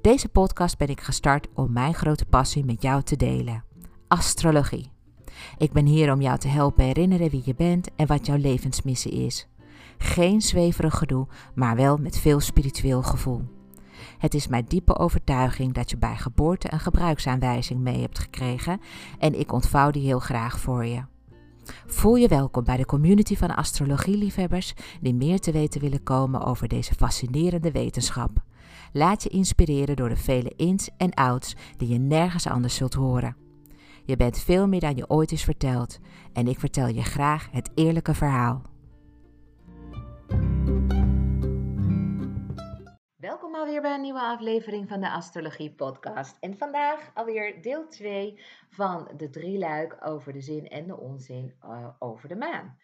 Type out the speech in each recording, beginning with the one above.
Deze podcast ben ik gestart om mijn grote passie met jou te delen: astrologie. Ik ben hier om jou te helpen herinneren wie je bent en wat jouw levensmissie is. Geen zweverig gedoe, maar wel met veel spiritueel gevoel. Het is mijn diepe overtuiging dat je bij geboorte een gebruiksaanwijzing mee hebt gekregen en ik ontvouw die heel graag voor je. Voel je welkom bij de community van astrologieliefhebbers die meer te weten willen komen over deze fascinerende wetenschap. Laat je inspireren door de vele ins en outs die je nergens anders zult horen. Je bent veel meer dan je ooit is verteld en ik vertel je graag het eerlijke verhaal. Welkom alweer bij een nieuwe aflevering van de Astrologie Podcast. En vandaag alweer deel 2 van de drie luik over de zin en de onzin uh, over de maan.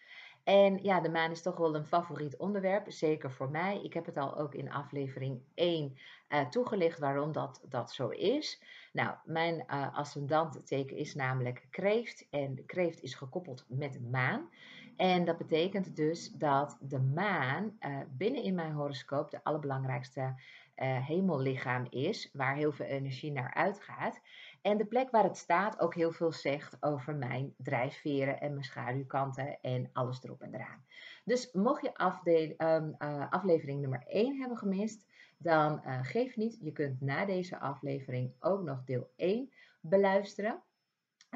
En ja, de maan is toch wel een favoriet onderwerp, zeker voor mij. Ik heb het al ook in aflevering 1 uh, toegelicht waarom dat, dat zo is. Nou, mijn uh, ascendantenteken is namelijk kreeft en kreeft is gekoppeld met maan. En dat betekent dus dat de maan uh, binnen in mijn horoscoop de allerbelangrijkste uh, hemellichaam is, waar heel veel energie naar uitgaat. En de plek waar het staat ook heel veel zegt over mijn drijfveren en mijn schaduwkanten en alles erop en eraan. Dus mocht je um, uh, aflevering nummer 1 hebben gemist, dan geef niet. Je kunt na deze aflevering ook nog deel 1 beluisteren.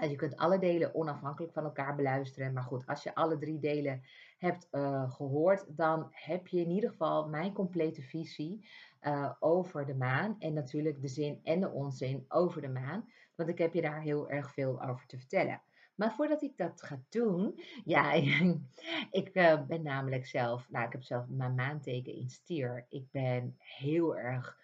Uh, je kunt alle delen onafhankelijk van elkaar beluisteren. Maar goed, als je alle drie delen hebt uh, gehoord, dan heb je in ieder geval mijn complete visie uh, over de maan. En natuurlijk de zin en de onzin over de maan. Want ik heb je daar heel erg veel over te vertellen. Maar voordat ik dat ga doen, ja, ik uh, ben namelijk zelf, nou, ik heb zelf mijn maanteken in stier. Ik ben heel erg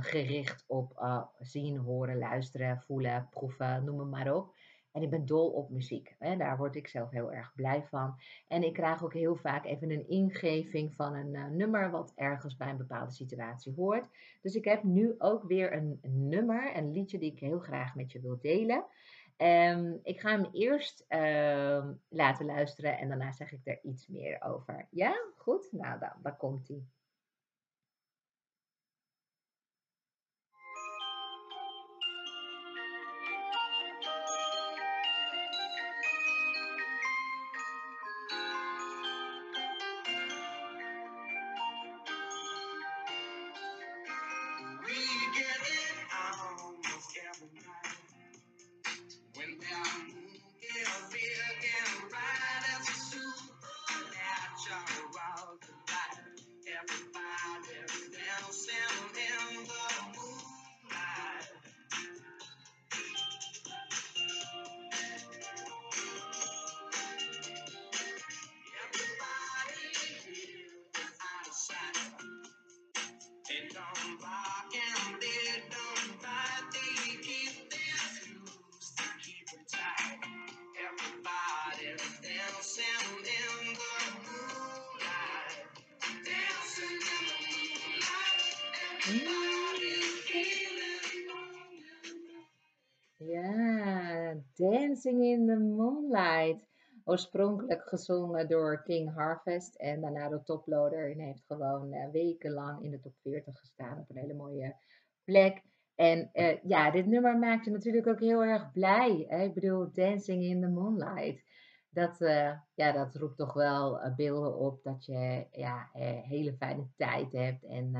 gericht op zien, horen, luisteren, voelen, proeven, noem het maar op. En ik ben dol op muziek. Hè? Daar word ik zelf heel erg blij van. En ik krijg ook heel vaak even een ingeving van een uh, nummer wat ergens bij een bepaalde situatie hoort. Dus ik heb nu ook weer een nummer, een liedje die ik heel graag met je wil delen. Um, ik ga hem eerst uh, laten luisteren en daarna zeg ik er iets meer over. Ja, goed? Nou, dan, daar komt hij. Oorspronkelijk gezongen door King Harvest en daarna door Toploader. En heeft gewoon uh, wekenlang in de top 40 gestaan op een hele mooie plek. En uh, ja, dit nummer maakt je natuurlijk ook heel erg blij. Hè? Ik bedoel, Dancing in the Moonlight. Dat, uh, ja, dat roept toch wel beelden op dat je ja, hele fijne tijd hebt. En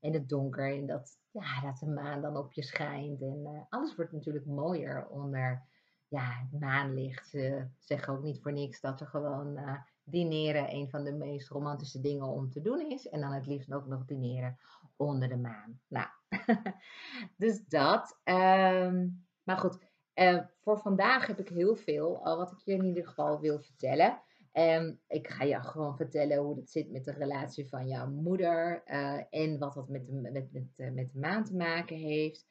in het donker. En dat, ja, dat de maan dan op je schijnt. En alles wordt natuurlijk mooier onder ja, het maanlicht. Ze zeggen ook niet voor niks dat er gewoon uh, dineren een van de meest romantische dingen om te doen is. En dan het liefst ook nog dineren onder de maan. Nou, dus dat. Um, maar goed, uh, voor vandaag heb ik heel veel uh, wat ik je in ieder geval wil vertellen. Um, ik ga je gewoon vertellen hoe het zit met de relatie van jouw moeder uh, en wat dat met de, met, met, met de maan te maken heeft.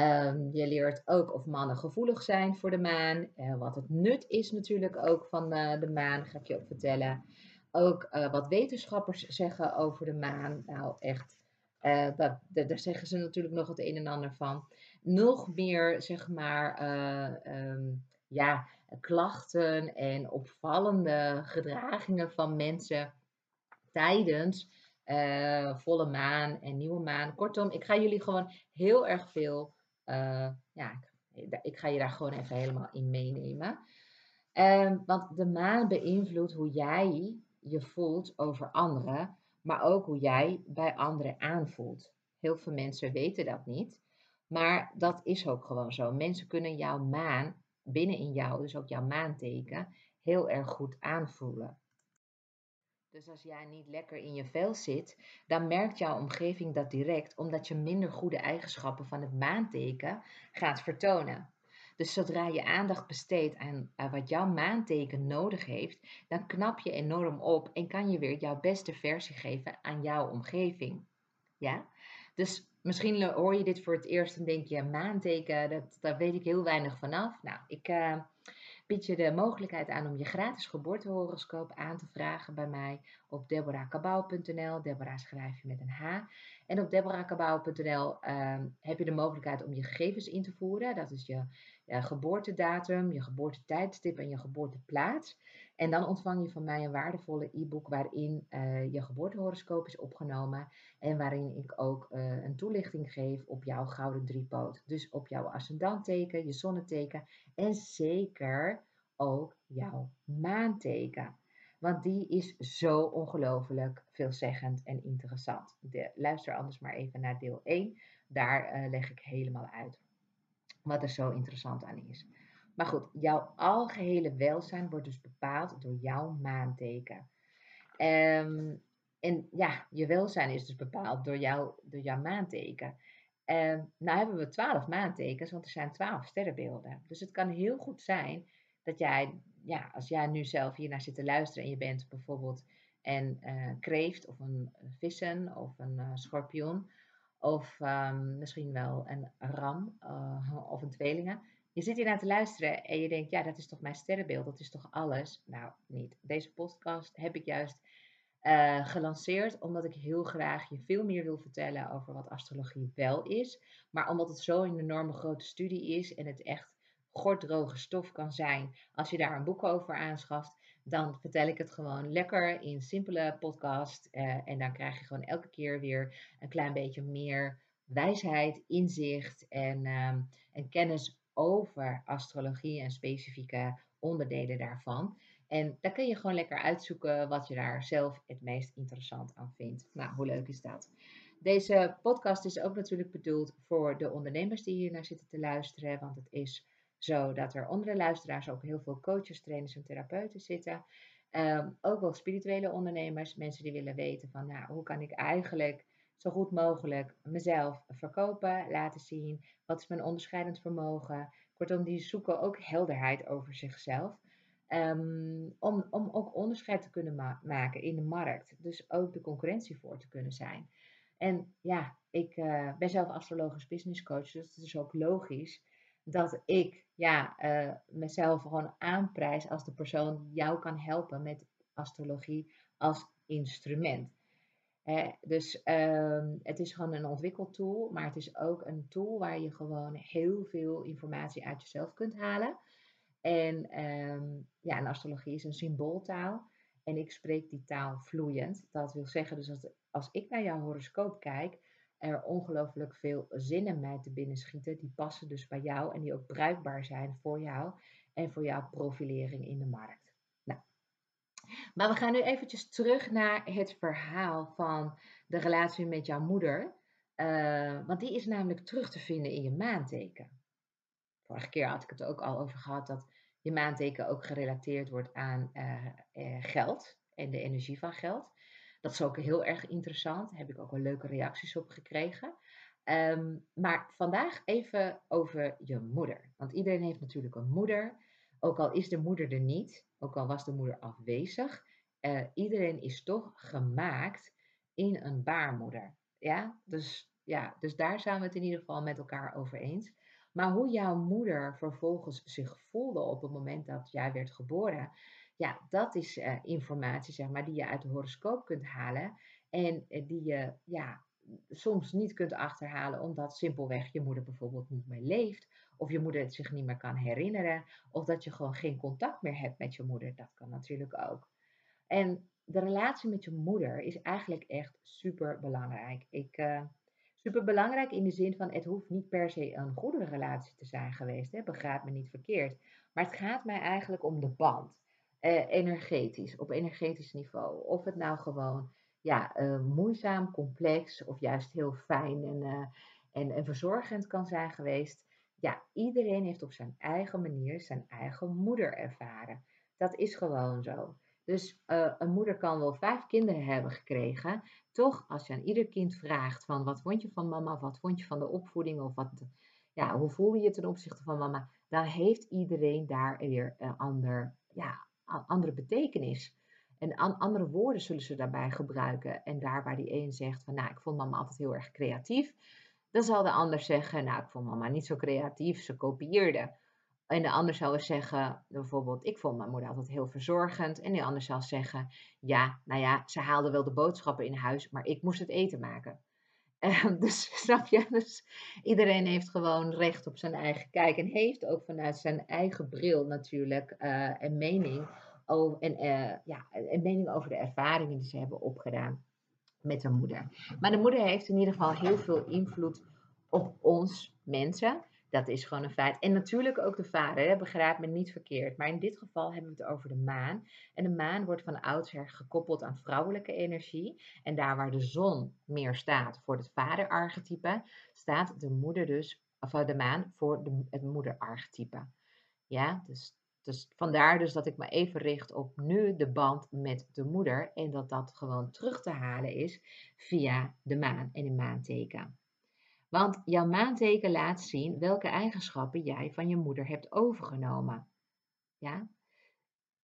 Um, je leert ook of mannen gevoelig zijn voor de maan. Uh, wat het nut is natuurlijk ook van uh, de maan, ga ik je ook vertellen. Ook uh, wat wetenschappers zeggen over de maan. Nou, echt, dat, daar zeggen ze natuurlijk nog het een en ander van. Nog meer, zeg maar, um, ja, klachten en opvallende gedragingen van mensen tijdens volle maan en nieuwe maan. Kortom, ik ga jullie gewoon heel erg veel uh, ja, ik ga je daar gewoon even helemaal in meenemen. Um, want de maan beïnvloedt hoe jij je voelt over anderen, maar ook hoe jij bij anderen aanvoelt. Heel veel mensen weten dat niet, maar dat is ook gewoon zo. Mensen kunnen jouw maan binnen in jou, dus ook jouw maanteken, heel erg goed aanvoelen. Dus als jij niet lekker in je vel zit, dan merkt jouw omgeving dat direct, omdat je minder goede eigenschappen van het maanteken gaat vertonen. Dus zodra je aandacht besteedt aan wat jouw maanteken nodig heeft, dan knap je enorm op en kan je weer jouw beste versie geven aan jouw omgeving. Ja? Dus misschien hoor je dit voor het eerst en denk je, maanteken, dat, daar weet ik heel weinig vanaf. Nou, ik, uh, bied je de mogelijkheid aan om je gratis geboortehoroscoop aan te vragen bij mij op deborahkabau.nl. Deborah schrijf je met een H. En op deborahkabau.nl ehm, heb je de mogelijkheid om je gegevens in te voeren. Dat is je, je geboortedatum, je geboortetijdstip en je geboorteplaats. En dan ontvang je van mij een waardevolle e-book waarin uh, je geboortehoroscoop is opgenomen. En waarin ik ook uh, een toelichting geef op jouw gouden driepoot. Dus op jouw ascendanteken, je zonneteken en zeker ook jouw maanteken. Want die is zo ongelooflijk veelzeggend en interessant. De, luister anders maar even naar deel 1. Daar uh, leg ik helemaal uit wat er zo interessant aan is. Maar goed, jouw algehele welzijn wordt dus bepaald door jouw maanteken. Um, en ja, je welzijn is dus bepaald door, door jouw maanteken. Um, nou hebben we twaalf maantekens, want er zijn twaalf sterrenbeelden. Dus het kan heel goed zijn dat jij, ja, als jij nu zelf hier naar zit te luisteren en je bent bijvoorbeeld een uh, kreeft of een vissen of een uh, schorpioen of um, misschien wel een ram uh, of een tweelingen je zit hier naar te luisteren en je denkt, ja, dat is toch mijn sterrenbeeld, dat is toch alles? Nou, niet. Deze podcast heb ik juist gelanceerd omdat ik heel graag je veel meer wil vertellen over wat astrologie wel is. Maar omdat het zo'n enorme grote studie is en het echt gorddroge stof kan zijn als je daar een boek over aanschaft, dan vertel ik het gewoon lekker in simpele podcast. Uh, en dan krijg je gewoon elke keer weer een klein beetje meer wijsheid, inzicht en, um, en kennis over astrologie en specifieke onderdelen daarvan. En daar kun je gewoon lekker uitzoeken wat je daar zelf het meest interessant aan vindt. Nou, hoe leuk is dat? Deze podcast is ook natuurlijk bedoeld voor de ondernemers die hier naar zitten te luisteren. Want het is zo dat er onder de luisteraars ook heel veel coaches, trainers en therapeuten zitten. Um, ook wel spirituele ondernemers, mensen die willen weten van nou, hoe kan ik eigenlijk zo goed mogelijk mezelf verkopen, laten zien. Wat is mijn onderscheidend vermogen? Kortom, die zoeken ook helderheid over zichzelf. Um, om, om ook onderscheid te kunnen maken in de markt. Dus ook de concurrentie voor te kunnen zijn. En ja, ik uh, ben zelf astrologisch business coach, dus het is ook logisch dat ik ja, uh, mezelf gewoon aanprijs als de persoon die jou kan helpen met astrologie als instrument dus um, het is gewoon een ontwikkeltool, maar het is ook een tool waar je gewoon heel veel informatie uit jezelf kunt halen. En ehm, ja, en astrologie is een symbooltaal. En ik spreek die taal vloeiend. Dat wil zeggen, dus als ik naar jouw horoscoop kijk, er ongelooflijk veel zinnen mij te binnen schieten. Die passen dus bij jou en die ook bruikbaar zijn voor jou en voor jouw profilering in de markt. Nou, maar we gaan nu eventjes terug naar het verhaal van de relatie met jouw moeder. Uh, want die is namelijk terug te vinden in je maanteken. Vorige keer had ik het ook al over gehad dat je maanteken ook gerelateerd wordt aan uh, uh, geld en de energie van geld. Dat is ook heel erg interessant. Daar heb ik ook wel leuke reacties op gekregen. Um, maar vandaag even over je moeder. Want iedereen heeft natuurlijk een moeder. Ook al is de moeder er niet, ook al was de moeder afwezig. Uh, iedereen is toch gemaakt in een baarmoeder. Ja, dus, ja, dus daar zijn we het in ieder geval met elkaar over eens. Maar hoe jouw moeder vervolgens zich voelde op het moment dat jij werd geboren, ja, dat is uh, informatie zeg maar, die je uit de horoscoop kunt halen en uh, die je ja, soms niet kunt achterhalen omdat simpelweg je moeder bijvoorbeeld niet meer leeft of je moeder het zich niet meer kan herinneren of dat je gewoon geen contact meer hebt met je moeder. Dat kan natuurlijk ook. En de relatie met je moeder is eigenlijk echt super belangrijk. Ik, uh, super belangrijk in de zin van het hoeft niet per se een goede relatie te zijn geweest. Hè? Me niet verkeerd. Maar het gaat mij eigenlijk om de band. Uh, energetisch, op energetisch niveau. Of het nou gewoon ja, uh, moeizaam, complex of juist heel fijn en, uh, en, en verzorgend kan zijn geweest. Ja, iedereen heeft op zijn eigen manier zijn eigen moeder ervaren. Dat is gewoon zo. Dus uh, een moeder kan wel vijf kinderen hebben gekregen. Toch, als je aan ieder kind vraagt van wat vond je van mama, wat vond je van de opvoeding, of wat, ja, hoe voel je je ten opzichte van mama, dan heeft iedereen daar weer een ander, ja, andere betekenis. En an, andere woorden zullen ze daarbij gebruiken. En daar waar die een zegt van nou, ik vond mama altijd heel erg creatief, dan zal de ander zeggen, nou, ik vond mama niet zo creatief, ze kopieerde. En de ander zou zeggen, bijvoorbeeld, ik vond mijn moeder altijd heel verzorgend. En die ander zal zeggen, ja, nou ja, ze haalde wel de boodschappen in huis, maar ik moest het eten maken. En dus snap je, dus iedereen heeft gewoon recht op zijn eigen kijk en heeft ook vanuit zijn eigen bril natuurlijk uh, een mening over, en, uh, ja, een mening over de ervaringen die ze hebben opgedaan met hun moeder. Maar de moeder heeft in ieder geval heel veel invloed op ons mensen. Dat is gewoon een feit. En natuurlijk ook de vader, hè? begrijp me niet verkeerd. Maar in dit geval hebben we het over de maan. En de maan wordt van oudsher gekoppeld aan vrouwelijke energie. En daar waar de zon meer staat voor het vaderarchetype, staat de moeder dus, of de maan voor de, het moederarchetype. Ja, dus, dus vandaar dus dat ik me even richt op nu de band met de moeder. En dat dat gewoon terug te halen is via de maan en een maanteken. Want jouw maanteken laat zien welke eigenschappen jij van je moeder hebt overgenomen. Ja?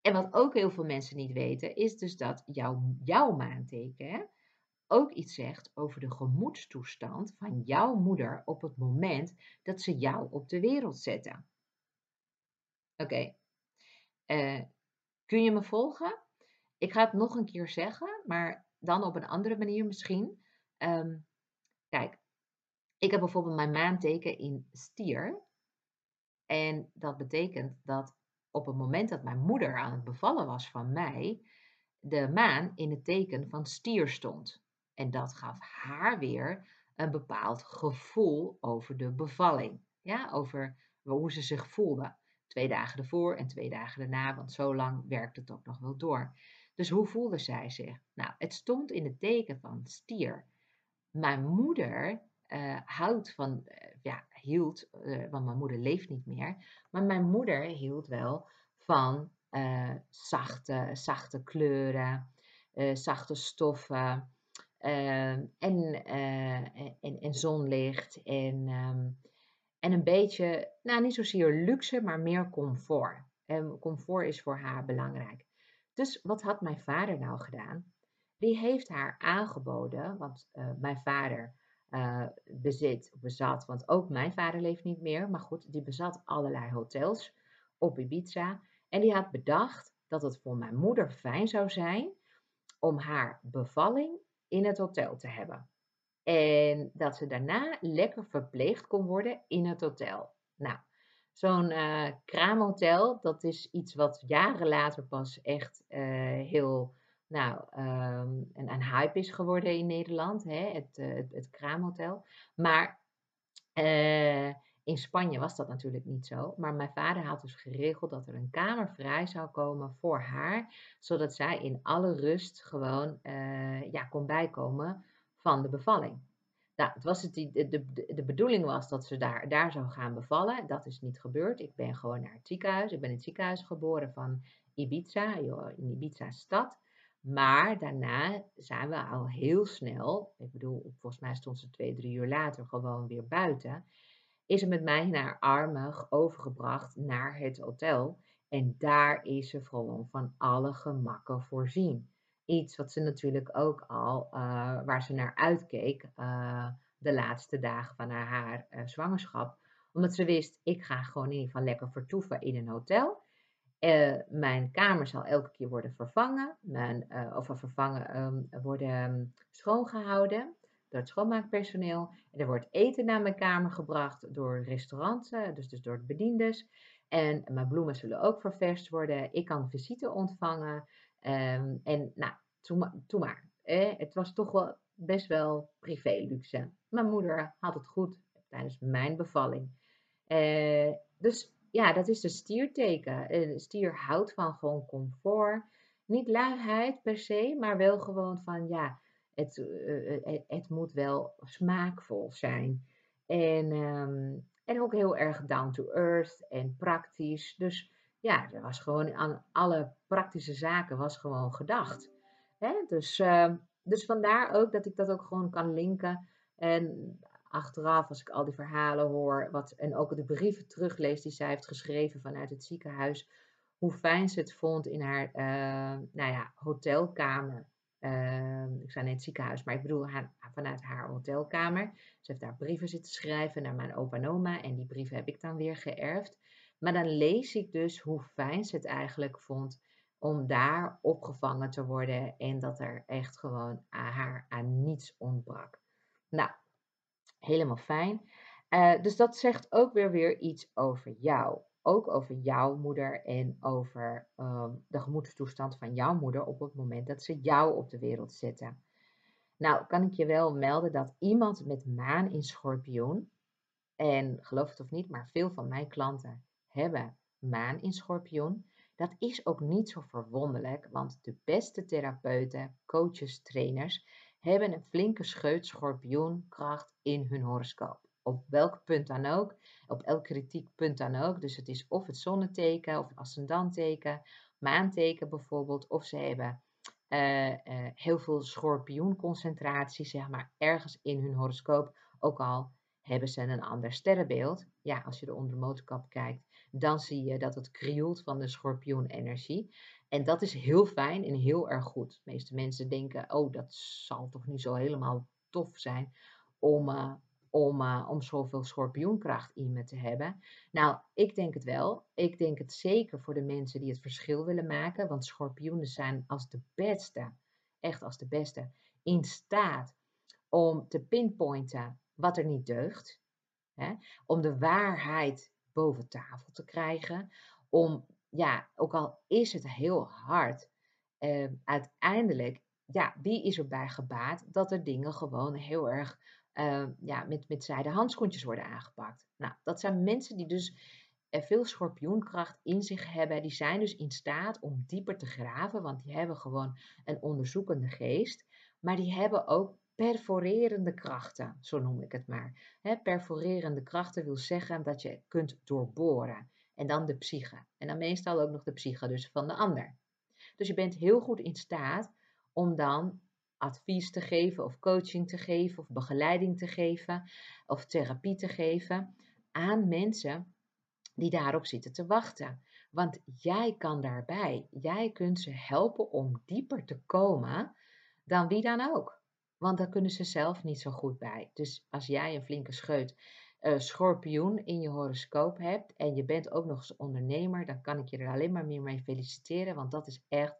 En wat ook heel veel mensen niet weten, is dus dat jouw, jouw maanteken ook iets zegt over de gemoedstoestand van jouw moeder op het moment dat ze jou op de wereld zetten. Oké, uh, kun je me volgen? Ik ga het nog een keer zeggen, maar dan op een andere manier misschien. Um, kijk, ik heb bijvoorbeeld mijn maanteken in stier. En dat betekent dat op het moment dat mijn moeder aan het bevallen was van mij, de maan in het teken van stier stond. En dat gaf haar weer een bepaald gevoel over de bevalling. Ja, over hoe ze zich voelde. Twee dagen ervoor en twee dagen daarna, want zo lang werkt het ook nog wel door. Dus hoe voelde zij zich? Nou, het stond in het teken van stier. Mijn moeder uh, houdt van, uh, ja, hield, uh, want mijn moeder leeft niet meer, maar mijn moeder hield wel van zachte, zachte kleuren, zachte stoffen en, en, en zonlicht en, um, en een beetje, nou niet zozeer luxe, maar meer comfort. En comfort is voor haar belangrijk. Dus wat had mijn vader nou gedaan? Die heeft haar aangeboden, want mijn vader uh, bezit, bezat. Want ook mijn vader leeft niet meer. Maar goed, die bezat allerlei hotels op Ibiza. En die had bedacht dat het voor mijn moeder fijn zou zijn om haar bevalling in het hotel te hebben. En dat ze daarna lekker verpleegd kon worden in het hotel. Nou, Zo'n uh, kraamhotel, dat is iets wat jaren later pas echt uh, heel, nou, um, een, een, hype is geworden in Nederland, hè? Het, uh, het, kraamhotel. Maar in Spanje was dat natuurlijk niet zo. Maar mijn vader had dus geregeld dat er een kamer vrij zou komen voor haar, zodat zij in alle rust gewoon ja, kon bijkomen van de bevalling. Nou, het was het, de, de, de bedoeling was dat ze daar, daar zou gaan bevallen. Dat is niet gebeurd. Ik ben gewoon naar het ziekenhuis. Ik ben in het ziekenhuis geboren van Ibiza, in Ibiza stad. Maar daarna zijn we al heel snel, ik bedoel, volgens mij stond ze twee, drie uur later gewoon weer buiten. Is ze met mij naar Armag overgebracht naar het hotel. En daar is ze gewoon van alle gemakken voorzien iets wat ze natuurlijk ook al, uh, waar ze naar uitkeek uh, de laatste dagen van haar, uh, zwangerschap. Omdat ze wist, ik ga gewoon in ieder geval lekker vertoeven in een hotel. Mijn kamer zal elke keer worden vervangen, mijn, of vervangen um, worden um, schoongehouden door het schoonmaakpersoneel. En er wordt eten naar mijn kamer gebracht door restaurants, dus, dus door de bediendes. En mijn bloemen zullen ook ververst worden. Ik kan visite ontvangen. Um, en nou, toen, maar. Het was toch wel best wel privé luxe. Mijn moeder had het goed tijdens mijn bevalling. Uh, dus ja, dat is de stierteken. De stier houdt van gewoon comfort. Niet luiheid per se, maar wel gewoon van ja, het, uh, het, het, moet wel smaakvol zijn. En, um, en ook heel erg down to earth en praktisch. Dus ja, er was gewoon aan alle praktische zaken was gewoon gedacht. Hè? Dus, uh, dus vandaar ook dat ik dat ook gewoon kan linken. En achteraf, als ik al die verhalen hoor, wat, en ook de brieven teruglees die zij heeft geschreven vanuit het ziekenhuis, hoe fijn ze het vond in haar uh, nou ja, hotelkamer. Uh, ik zei net ziekenhuis, maar ik bedoel haar, vanuit haar hotelkamer. Ze heeft daar brieven zitten schrijven naar mijn opa en oma en die brieven heb ik dan weer geërfd. Maar dan lees ik dus hoe fijn ze het eigenlijk vond om daar opgevangen te worden en dat er echt gewoon haar aan niets ontbrak. Nou, helemaal fijn. Uh, dus dat zegt ook weer weer iets over jou. Ook over jouw moeder en over um, de gemoedstoestand van jouw moeder op het moment dat ze jou op de wereld zetten. Nou, kan ik je wel melden dat iemand met maan in schorpioen, en geloof het of niet, maar veel van mijn klanten hebben maan in schorpioen, dat is ook niet zo verwonderlijk, want de beste therapeuten, coaches, trainers hebben een flinke scheut schorpioenkracht in hun horoscoop. Op welk punt dan ook, op elk kritiek punt dan ook. Dus het is of het zonneteken of het ascendanteken, maanteken bijvoorbeeld, of ze hebben uh, uh, heel veel schorpioenconcentratie, zeg maar, ergens in hun horoscoop, ook al hebben ze een ander sterrenbeeld. Ja, als je er onder de motorkap kijkt, dan zie je dat het krioelt van de schorpioenenergie. En dat is heel fijn en heel erg goed. De meeste mensen denken, oh, dat zal toch niet zo helemaal tof zijn om, uh, om, uh, om zoveel schorpioenkracht in me te hebben. Nou, ik denk het wel. Ik denk het zeker voor de mensen die het verschil willen maken. Want schorpioenen zijn als de beste, echt als de beste, in staat om te pinpointen wat er niet deugt. Hè? Om de waarheid boven tafel te krijgen. Om, ja, ook al is het heel hard, uh, uiteindelijk, ja, wie is erbij gebaat dat er dingen gewoon heel erg uh, ja, met, met zijde handschoentjes worden aangepakt. Nou, dat zijn mensen die dus veel schorpioenkracht in zich hebben. Die zijn dus in staat om dieper te graven, want die hebben gewoon een onderzoekende geest. Maar die hebben ook perforerende krachten, zo noem ik het maar. Perforerende krachten wil zeggen dat je kunt doorboren. En dan de psyche. En dan meestal ook nog de psyche dus van de ander. Dus je bent heel goed in staat om dan advies te geven of coaching te geven of begeleiding te geven of therapie te geven aan mensen die daarop zitten te wachten. Want jij kan daarbij. Jij kunt ze helpen om dieper te komen dan wie dan ook. Want daar kunnen ze zelf niet zo goed bij. Dus als jij een flinke scheut uh, schorpioen in je horoscoop hebt en je bent ook nog eens ondernemer, dan kan ik je er alleen maar meer mee feliciteren. Want dat is echt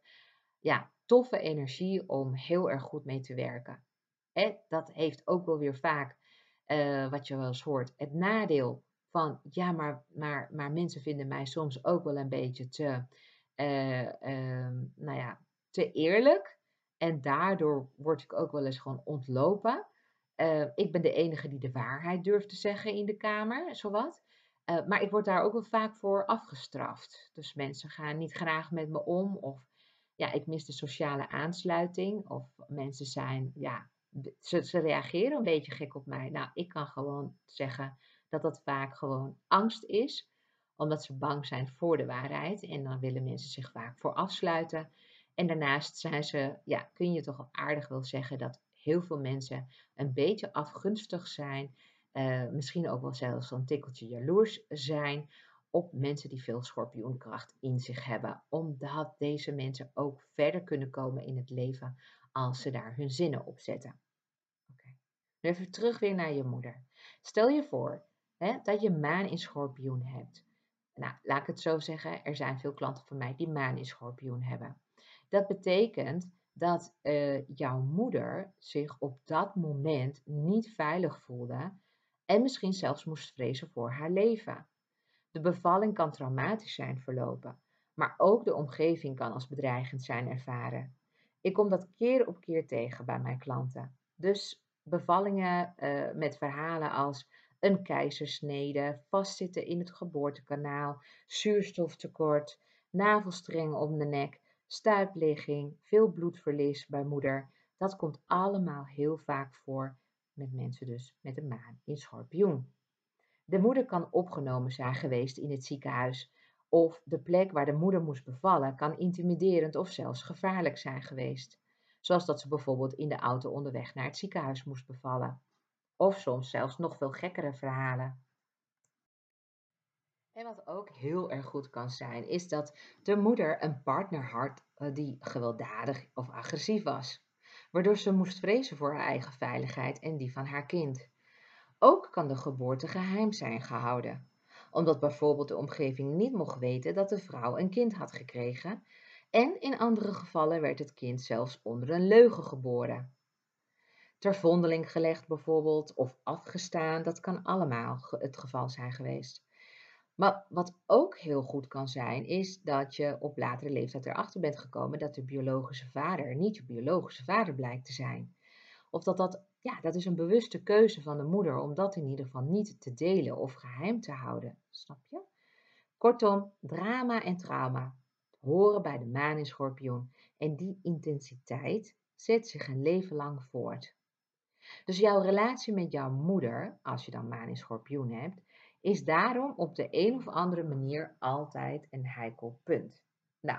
ja, toffe energie om heel erg goed mee te werken. Hè? Dat heeft ook wel weer vaak, uh, wat je wel eens hoort, het nadeel van ja, maar, maar, maar mensen vinden mij soms ook wel een beetje te, uh, nou ja, te eerlijk. En daardoor word ik ook wel eens gewoon ontlopen. Uh, ik ben de enige die de waarheid durft te zeggen in de kamer, zowat. Uh, maar ik word daar ook wel vaak voor afgestraft. Dus mensen gaan niet graag met me om. Of ja, ik mis de sociale aansluiting. Of mensen zijn, ja, ze, ze reageren een beetje gek op mij. Nou, ik kan gewoon zeggen dat dat vaak gewoon angst is. Omdat ze bang zijn voor de waarheid. En dan willen mensen zich vaak voor afsluiten. En daarnaast zijn ze, ja, kun je toch aardig wel zeggen dat heel veel mensen een beetje afgunstig zijn. Uh, misschien ook wel zelfs een tikkeltje jaloers zijn op mensen die veel schorpioenkracht in zich hebben. Omdat deze mensen ook verder kunnen komen in het leven als ze daar hun zinnen op zetten. Even terug weer naar je moeder. Stel je voor hè, dat je maan in schorpioen hebt. Nou, laat ik het zo zeggen, er zijn veel klanten van mij die maan in schorpioen hebben. Dat betekent dat uh, jouw moeder zich op dat moment niet veilig voelde en misschien zelfs moest vrezen voor haar leven. De bevalling kan traumatisch zijn verlopen, maar ook de omgeving kan als bedreigend zijn ervaren. Ik kom dat keer op keer tegen bij mijn klanten. Dus bevallingen uh, met verhalen als een keizersnede, vastzitten in het geboortekanaal, zuurstoftekort, navelstrengen om de nek, stuipligging, veel bloedverlies bij moeder. Dat komt allemaal heel vaak voor met mensen dus met een maan in schorpioen. De moeder kan opgenomen zijn geweest in het ziekenhuis of de plek waar de moeder moest bevallen kan intimiderend of zelfs gevaarlijk zijn geweest. Zoals dat ze bijvoorbeeld in de auto onderweg naar het ziekenhuis moest bevallen. Of soms zelfs nog veel gekkere verhalen. En wat ook heel erg goed kan zijn, is dat de moeder een partner had eh, die gewelddadig of agressief was, waardoor ze moest vrezen voor haar eigen veiligheid en die van haar kind. Ook kan de geboorte geheim zijn gehouden, omdat bijvoorbeeld de omgeving niet mocht weten dat de vrouw een kind had gekregen, en in andere gevallen werd het kind zelfs onder een leugen geboren. Ter vondeling gelegd bijvoorbeeld, of afgestaan, dat kan allemaal het geval zijn geweest. Maar wat ook heel goed kan zijn, is dat je op latere leeftijd erachter bent gekomen dat de biologische vader niet je biologische vader blijkt te zijn. Of dat dat, ja, dat is een bewuste keuze van de moeder om dat in ieder geval niet te delen of geheim te houden. Snap je? Kortom, drama en trauma horen bij de maan in schorpioen. En die intensiteit zet zich een leven lang voort. Dus jouw relatie met jouw moeder, als je dan maan in schorpioen hebt, is daarom op de een of andere manier altijd een heikel punt. Nou,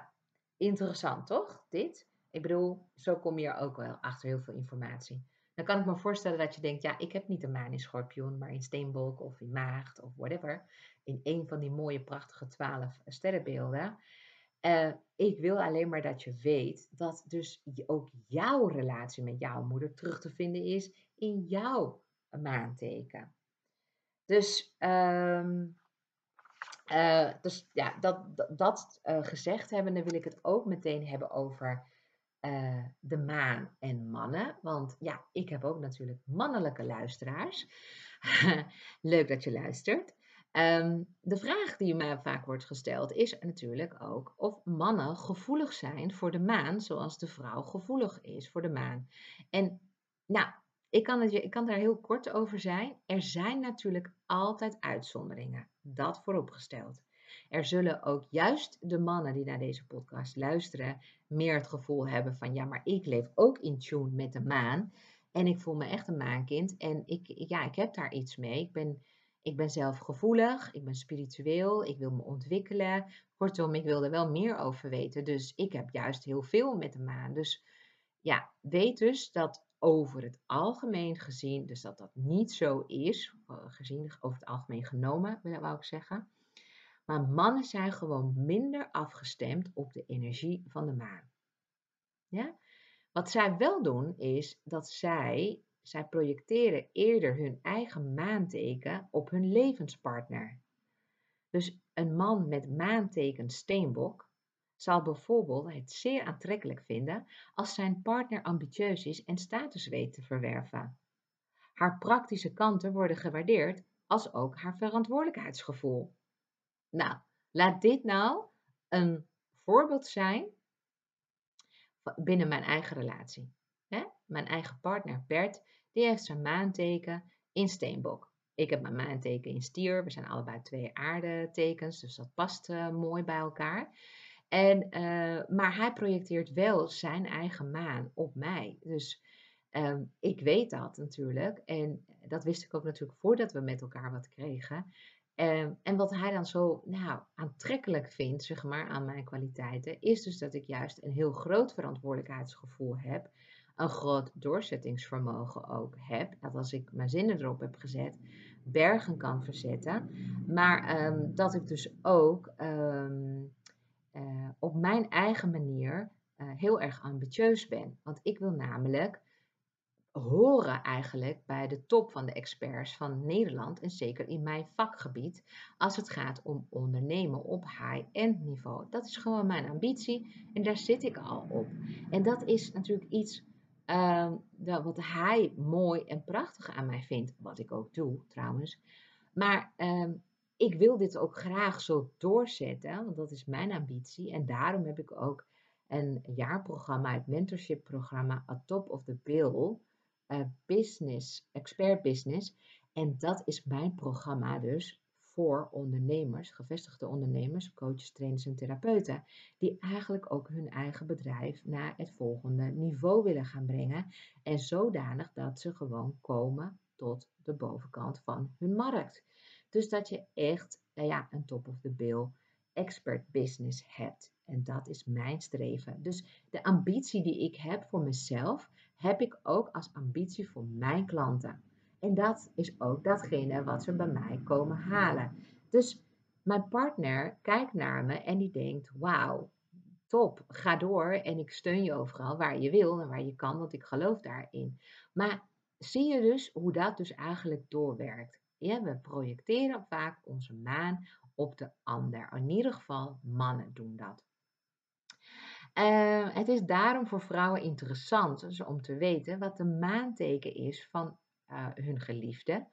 interessant toch, dit? Ik bedoel, zo kom je er ook wel achter heel veel informatie. Dan kan ik me voorstellen dat je denkt, ja, ik heb niet een maan in schorpioen, maar in steenbok of in maagd of whatever. In een van die mooie, prachtige twaalf sterrenbeelden. Uh, ik wil alleen maar dat je weet dat dus ook jouw relatie met jouw moeder terug te vinden is in jouw maanteken. Dus, um, uh, dus ja, dat, dat uh, gezegd hebben, dan wil ik het ook meteen hebben over uh, de maan en mannen. Want ja, ik heb ook natuurlijk mannelijke luisteraars. Leuk dat je luistert. Um, de vraag die mij vaak wordt gesteld is natuurlijk ook of mannen gevoelig zijn voor de maan zoals de vrouw gevoelig is voor de maan. En nou, ik kan, het, ik kan daar heel kort over zijn. Er zijn natuurlijk altijd uitzonderingen. Dat vooropgesteld. Er zullen ook juist de mannen die naar deze podcast luisteren meer het gevoel hebben van ja, maar ik leef ook in tune met de maan. En ik voel me echt een maankind. En ik, ja, ik heb daar iets mee. Ik ben, ik ben zelf gevoelig, ik ben spiritueel, ik wil me ontwikkelen. Kortom, ik wil er wel meer over weten. Dus ik heb juist heel veel met de maan. Dus ja, weet dus dat over het algemeen gezien, dus dat dat niet zo is, eh, gezien over het algemeen genomen, wou ik zeggen. Maar mannen zijn gewoon minder afgestemd op de energie van de maan. Ja? Wat zij wel doen is dat zij, zij projecteren eerder hun eigen maanteken op hun levenspartner. Dus een man met maanteken steenbok zal bijvoorbeeld het zeer aantrekkelijk vinden als zijn partner ambitieus is en status weet te verwerven. Haar praktische kanten worden gewaardeerd als ook haar verantwoordelijkheidsgevoel. Nou, laat dit nou een voorbeeld zijn binnen mijn eigen relatie. Mijn eigen partner Bert, die heeft zijn maanteken in steenbok. Ik heb mijn maanteken in stier. We zijn allebei twee aardetekens, dus dat past uh, mooi bij elkaar. En, uh, maar hij projecteert wel zijn eigen maan op mij. Dus um, ik weet dat natuurlijk. En dat wist ik ook natuurlijk voordat we met elkaar wat kregen. Um, en wat hij dan zo nou, aantrekkelijk vindt, zeg maar, aan mijn kwaliteiten, is dus dat ik juist een heel groot verantwoordelijkheidsgevoel heb een groot doorzettingsvermogen ook heb. Dat als ik mijn zinnen erop heb gezet, bergen kan verzetten. Maar ehm, dat ik dus ook ehm, eh, op mijn eigen manier uh, heel erg ambitieus ben. Want ik wil namelijk horen eigenlijk bij de top van de experts van Nederland en zeker in mijn vakgebied als het gaat om ondernemen op high-end niveau. Dat is gewoon mijn ambitie en daar zit ik al op. En dat is natuurlijk iets uh, wat hij mooi en prachtig aan mij vindt, wat ik ook doe trouwens. Maar uh, ik wil dit ook graag zo doorzetten, want dat is mijn ambitie. En daarom heb ik ook een jaarprogramma, het mentorship programma A Top of the Bill, uh, Business, Expert Business. En dat is mijn programma dus voor ondernemers, gevestigde ondernemers, coaches, trainers en therapeuten, die eigenlijk ook hun eigen bedrijf naar het volgende niveau willen gaan brengen en zodanig dat ze gewoon komen tot de bovenkant van hun markt. Dus dat je echt nou ja, een top of the bill expert business hebt. En dat is mijn streven. Dus de ambitie die ik heb voor mezelf, heb ik ook als ambitie voor mijn klanten. En dat is ook datgene wat ze bij mij komen halen. Dus mijn partner kijkt naar me en die denkt: Wauw, top, ga door en ik steun je overal waar je wil en waar je kan, want ik geloof daarin. Maar zie je dus hoe dat dus eigenlijk doorwerkt? Ja, we projecteren vaak onze maan op de ander. In ieder geval, mannen doen dat. Uh, het is daarom voor vrouwen interessant dus om te weten wat de maanteken is van uh, hun geliefde.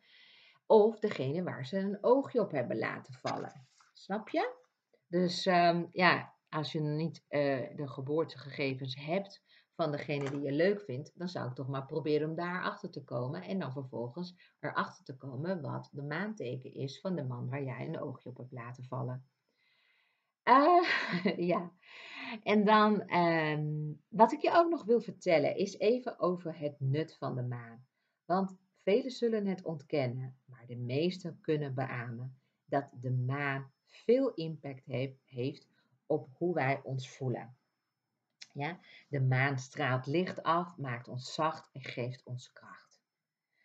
Of degene waar ze een oogje op hebben laten vallen. Snap je? Dus um, ja, als je niet uh, de geboortegegevens hebt van degene die je leuk vindt, dan zou ik toch maar proberen om daar achter te komen. En dan vervolgens erachter te komen wat de maanteken is van de man waar jij een oogje op hebt laten vallen. Uh, ja, en dan um, wat ik je ook nog wil vertellen is even over het nut van de maan. Want Velen zullen het ontkennen, maar de meesten kunnen beamen dat de maan veel impact heeft op hoe wij ons voelen. Ja? De maan straalt licht af, maakt ons zacht en geeft ons kracht.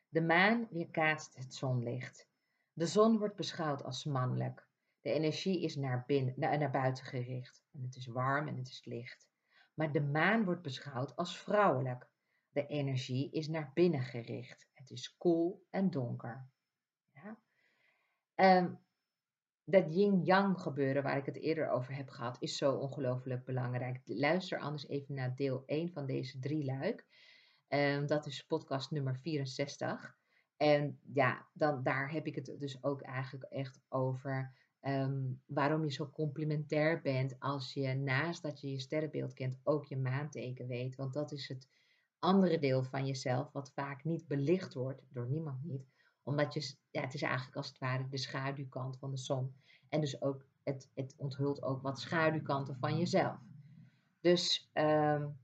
De maan weerkaatst het zonlicht. De zon wordt beschouwd als mannelijk. De energie is naar, binnen, naar, buiten gericht en het is warm en het is licht. Maar de maan wordt beschouwd als vrouwelijk. De energie is naar binnen gericht. Het is koel en donker. Ja? Um, dat yin-yang gebeuren waar ik het eerder over heb gehad, is zo ongelooflijk belangrijk. Luister anders even naar deel 1 van deze drie luik. Um, dat is podcast nummer 64. En ja, dan, daar heb ik het dus ook eigenlijk echt over um, waarom je zo complementair bent als je naast dat je je sterrenbeeld kent ook je maanteken weet. Want dat is het andere deel van jezelf, wat vaak niet belicht wordt door niemand niet, omdat je, ja, het is eigenlijk als het ware de schaduwkant van de zon. En dus ook, het, het onthult ook wat schaduwkanten van jezelf. Dus, um,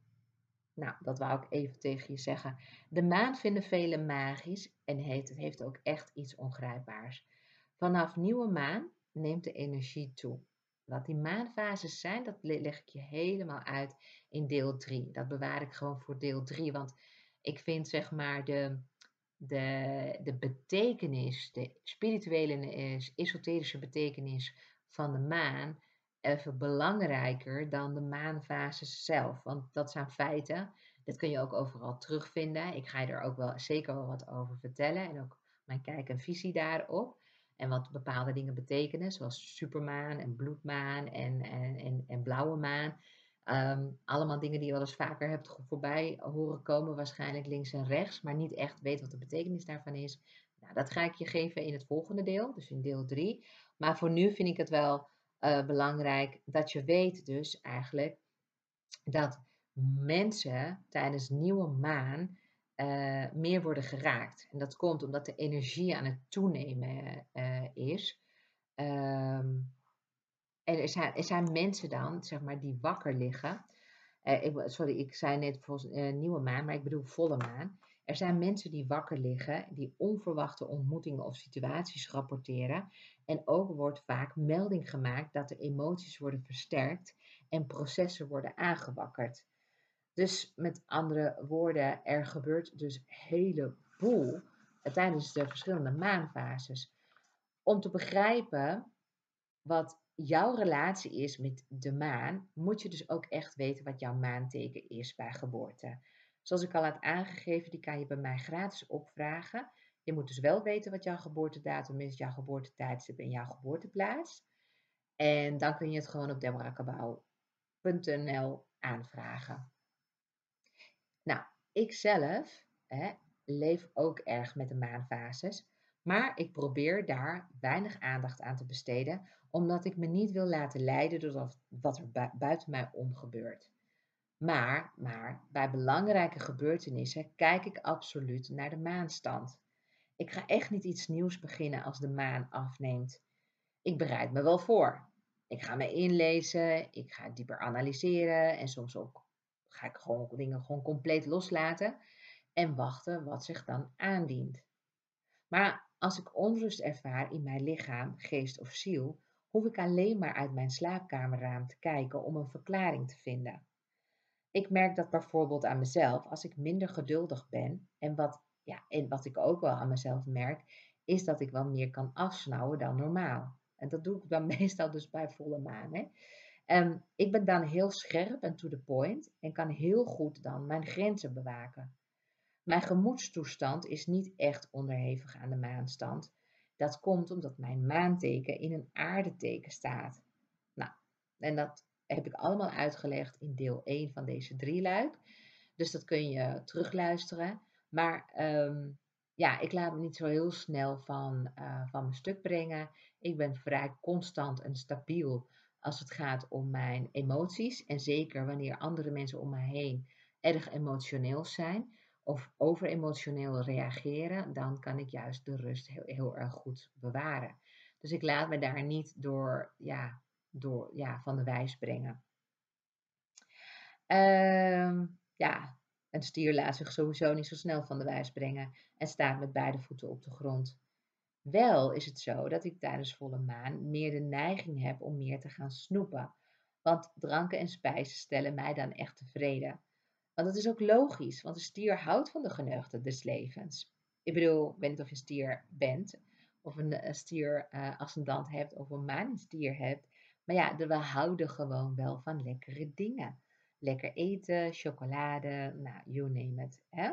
nou, dat wou ik even tegen je zeggen. De maan vinden velen magisch en het heeft ook echt iets ongrijpbaars. Vanaf nieuwe maan neemt de energie toe. Wat die maanfases zijn, dat leg ik je helemaal uit in deel 3. Dat bewaar ik gewoon voor deel 3, want ik vind zeg maar de, de, de betekenis, de spirituele, eh, esoterische betekenis van de maan even belangrijker dan de maanfases zelf. Want dat zijn feiten, dat kun je ook overal terugvinden. Ik ga je er ook wel zeker wel wat over vertellen en ook mijn kijk en visie daarop. En wat bepaalde dingen betekenen, zoals supermaan en bloedmaan en, en, en, en blauwe maan. Um, allemaal dingen die je wel eens vaker hebt voorbij horen komen, waarschijnlijk links en rechts, maar niet echt weet wat de betekenis daarvan is. Nou, dat ga ik je geven in het volgende deel, dus in deel 3. Maar voor nu vind ik het wel uh, belangrijk dat je weet dus eigenlijk dat mensen tijdens nieuwe maan uh, meer worden geraakt. En dat komt omdat de energie aan het toenemen uh, is. Um, en er zijn, er zijn mensen dan, zeg maar, die wakker liggen. Ik, sorry, ik zei net volgens nieuwe maan, maar ik bedoel volle maan. Er zijn mensen die wakker liggen, die onverwachte ontmoetingen of situaties rapporteren. En ook wordt vaak melding gemaakt dat de emoties worden versterkt en processen worden aangewakkerd. Dus met andere woorden, er gebeurt dus heleboel tijdens de verschillende maanfases. Om te begrijpen wat jouw relatie is met de maan, moet je dus ook echt weten wat jouw maanteken is bij geboorte. Zoals ik al had aangegeven, die kan je bij mij gratis opvragen. Je moet dus wel weten wat jouw geboortedatum is, jouw geboortetijdstip en jouw geboorteplaats. En dan kun je het gewoon op deborahkabau.nl aanvragen. Nou, ik zelf hè, leef ook erg met de maanfases, maar ik probeer daar weinig aandacht aan te besteden, omdat ik me niet wil laten leiden door wat er buiten mij om gebeurt. Maar, maar bij belangrijke gebeurtenissen kijk ik absoluut naar de maanstand. Ik ga echt niet iets nieuws beginnen als de maan afneemt. Ik bereid me wel voor. Ik ga me inlezen, ik ga dieper analyseren en soms ook ga ik gewoon dingen gewoon compleet loslaten en wachten wat zich dan aandient. Maar als ik onrust ervaar in mijn lichaam, geest of ziel, hoef ik alleen maar uit mijn slaapkamerraam te kijken om een verklaring te vinden. Ik merk dat bijvoorbeeld aan mezelf als ik minder geduldig ben en wat, ja, en wat ik ook wel aan mezelf merk, is dat ik wel meer kan afsnauwen dan normaal. En dat doe ik dan meestal dus bij volle maan. Hè. Ehm, ik ben dan heel scherp en to the point en kan heel goed dan mijn grenzen bewaken. Mijn gemoedstoestand is niet echt onderhevig aan de maanstand. Dat komt omdat mijn maanteken in een aardeteken staat. Nou, en dat heb ik allemaal uitgelegd in deel 1 van deze drieluik. Dus dat kun je terugluisteren. Maar um, ja, ik laat me niet zo heel snel van, uh, van mijn stuk brengen. Ik ben vrij constant en stabiel als het gaat om mijn emoties. En zeker wanneer andere mensen om me heen erg emotioneel zijn of overemotioneel reageren, dan kan ik juist de rust heel, heel erg goed bewaren. Dus ik laat me daar niet door, ja, door, ja, van de wijs brengen. Uh, ja, een stier laat zich sowieso niet zo snel van de wijs brengen en staat met beide voeten op de grond. Wel is het zo dat ik tijdens volle maan meer de neiging heb om meer te gaan snoepen. Want dranken en spijzen stellen mij dan echt tevreden. Want dat is ook logisch, want een stier houdt van de geneugten des levens. Ik bedoel, ik weet niet of je een stier bent, of een, stier uh, ascendant hebt, of een maan stier hebt. Maar ja, we houden gewoon wel van lekkere dingen. Lekker eten, chocolade, nou, you name it. Hè?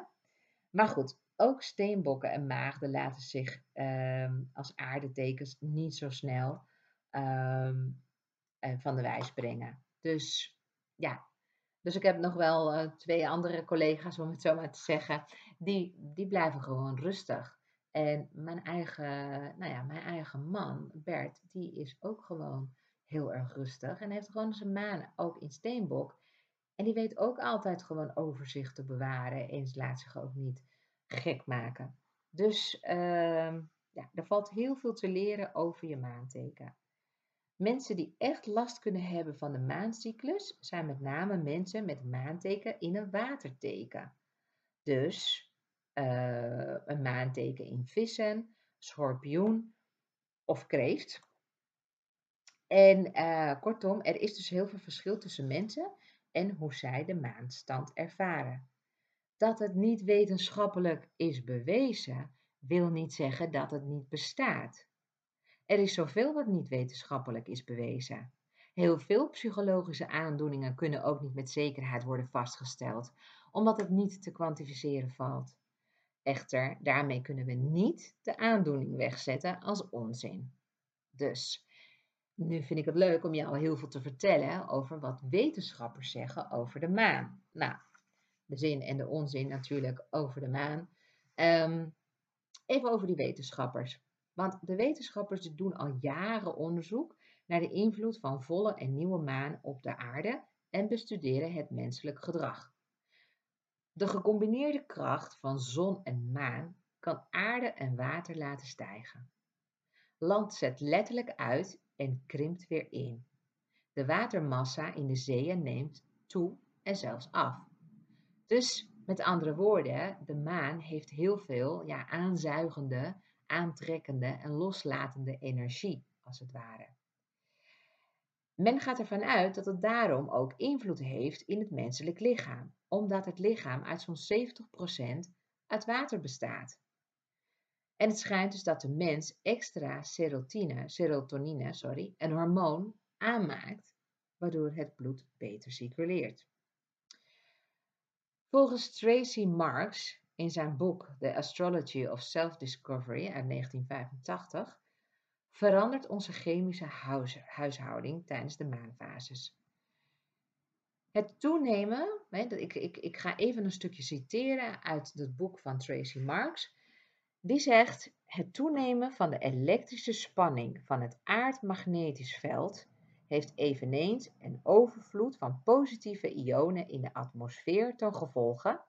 Maar goed, ook steenbokken en maagden laten zich um, als aardetekens niet zo snel um, van de wijs brengen. Dus ja, dus ik heb nog wel uh, twee andere collega's, om het zo maar te zeggen, die, die blijven gewoon rustig. En mijn eigen, nou ja, mijn eigen man, Bert, die is ook gewoon heel erg rustig en heeft gewoon zijn maan ook in steenbok. En die weet ook altijd gewoon overzicht te bewaren en laat zich ook niet gek maken. Dus uh, ja, er valt heel veel te leren over je maanteken. Mensen die echt last kunnen hebben van de maancyclus zijn met name mensen met maanteken in een waterteken. Dus uh, een maanteken in vissen, schorpioen of kreeft. En uh, kortom, er is dus heel veel verschil tussen mensen en hoe zij de maanstand ervaren. Dat het niet wetenschappelijk is bewezen, wil niet zeggen dat het niet bestaat. Er is zoveel wat niet wetenschappelijk is bewezen. Heel veel psychologische aandoeningen kunnen ook niet met zekerheid worden vastgesteld, omdat het niet te kwantificeren valt. Echter, daarmee kunnen we niet de aandoening wegzetten als onzin. Dus, nu vind ik het leuk om jou heel veel te vertellen over wat wetenschappers zeggen over de maan. Nou, de zin en de onzin natuurlijk over de maan. Um, Even over die wetenschappers. Want de wetenschappers doen al jaren onderzoek naar de invloed van volle en nieuwe maan op de aarde en bestuderen het menselijk gedrag. De gecombineerde kracht van zon en maan kan aarde en water laten stijgen. Land zet letterlijk uit en krimpt weer in. De watermassa in de zeeën neemt toe en zelfs af. Dus met andere woorden, de maan heeft heel veel ja, aanzuigende, aantrekkende en loslatende energie, als het ware. Men gaat ervan uit dat het daarom ook invloed heeft in het menselijk lichaam, omdat het lichaam uit zo'n 70% uit water bestaat. En het schijnt dus dat de mens extra serotonine, serotonine sorry, een hormoon aanmaakt, waardoor het bloed beter circuleert. Volgens Tracy Marks in zijn boek The Astrology of Self-Discovery uit 1985 verandert onze chemische huishouding tijdens de maanfases. Het toenemen, ik, ik, ik ga even een stukje citeren uit het boek van Tracy Marks. Die zegt: Het toenemen van de elektrische spanning van het aardmagnetisch veld heeft eveneens een overvloed van positieve ionen in de atmosfeer ten gevolge.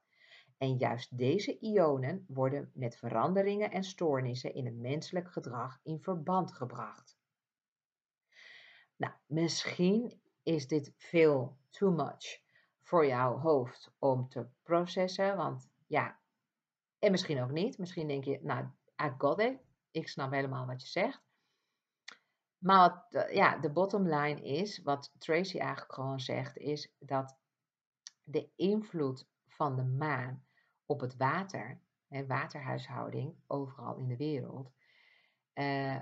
En juist deze ionen worden met veranderingen en stoornissen in het menselijk gedrag in verband gebracht. Nou, misschien is dit veel too much voor jouw hoofd om te processen, want ja, en misschien ook niet. Misschien denk je, nou, I got it. Ik snap helemaal wat je zegt. Maar eh, ja, de bottom line is, wat Tracy eigenlijk gewoon zegt, is dat de invloed van de maan op het water, hè, waterhuishouding, overal in de wereld. Uh,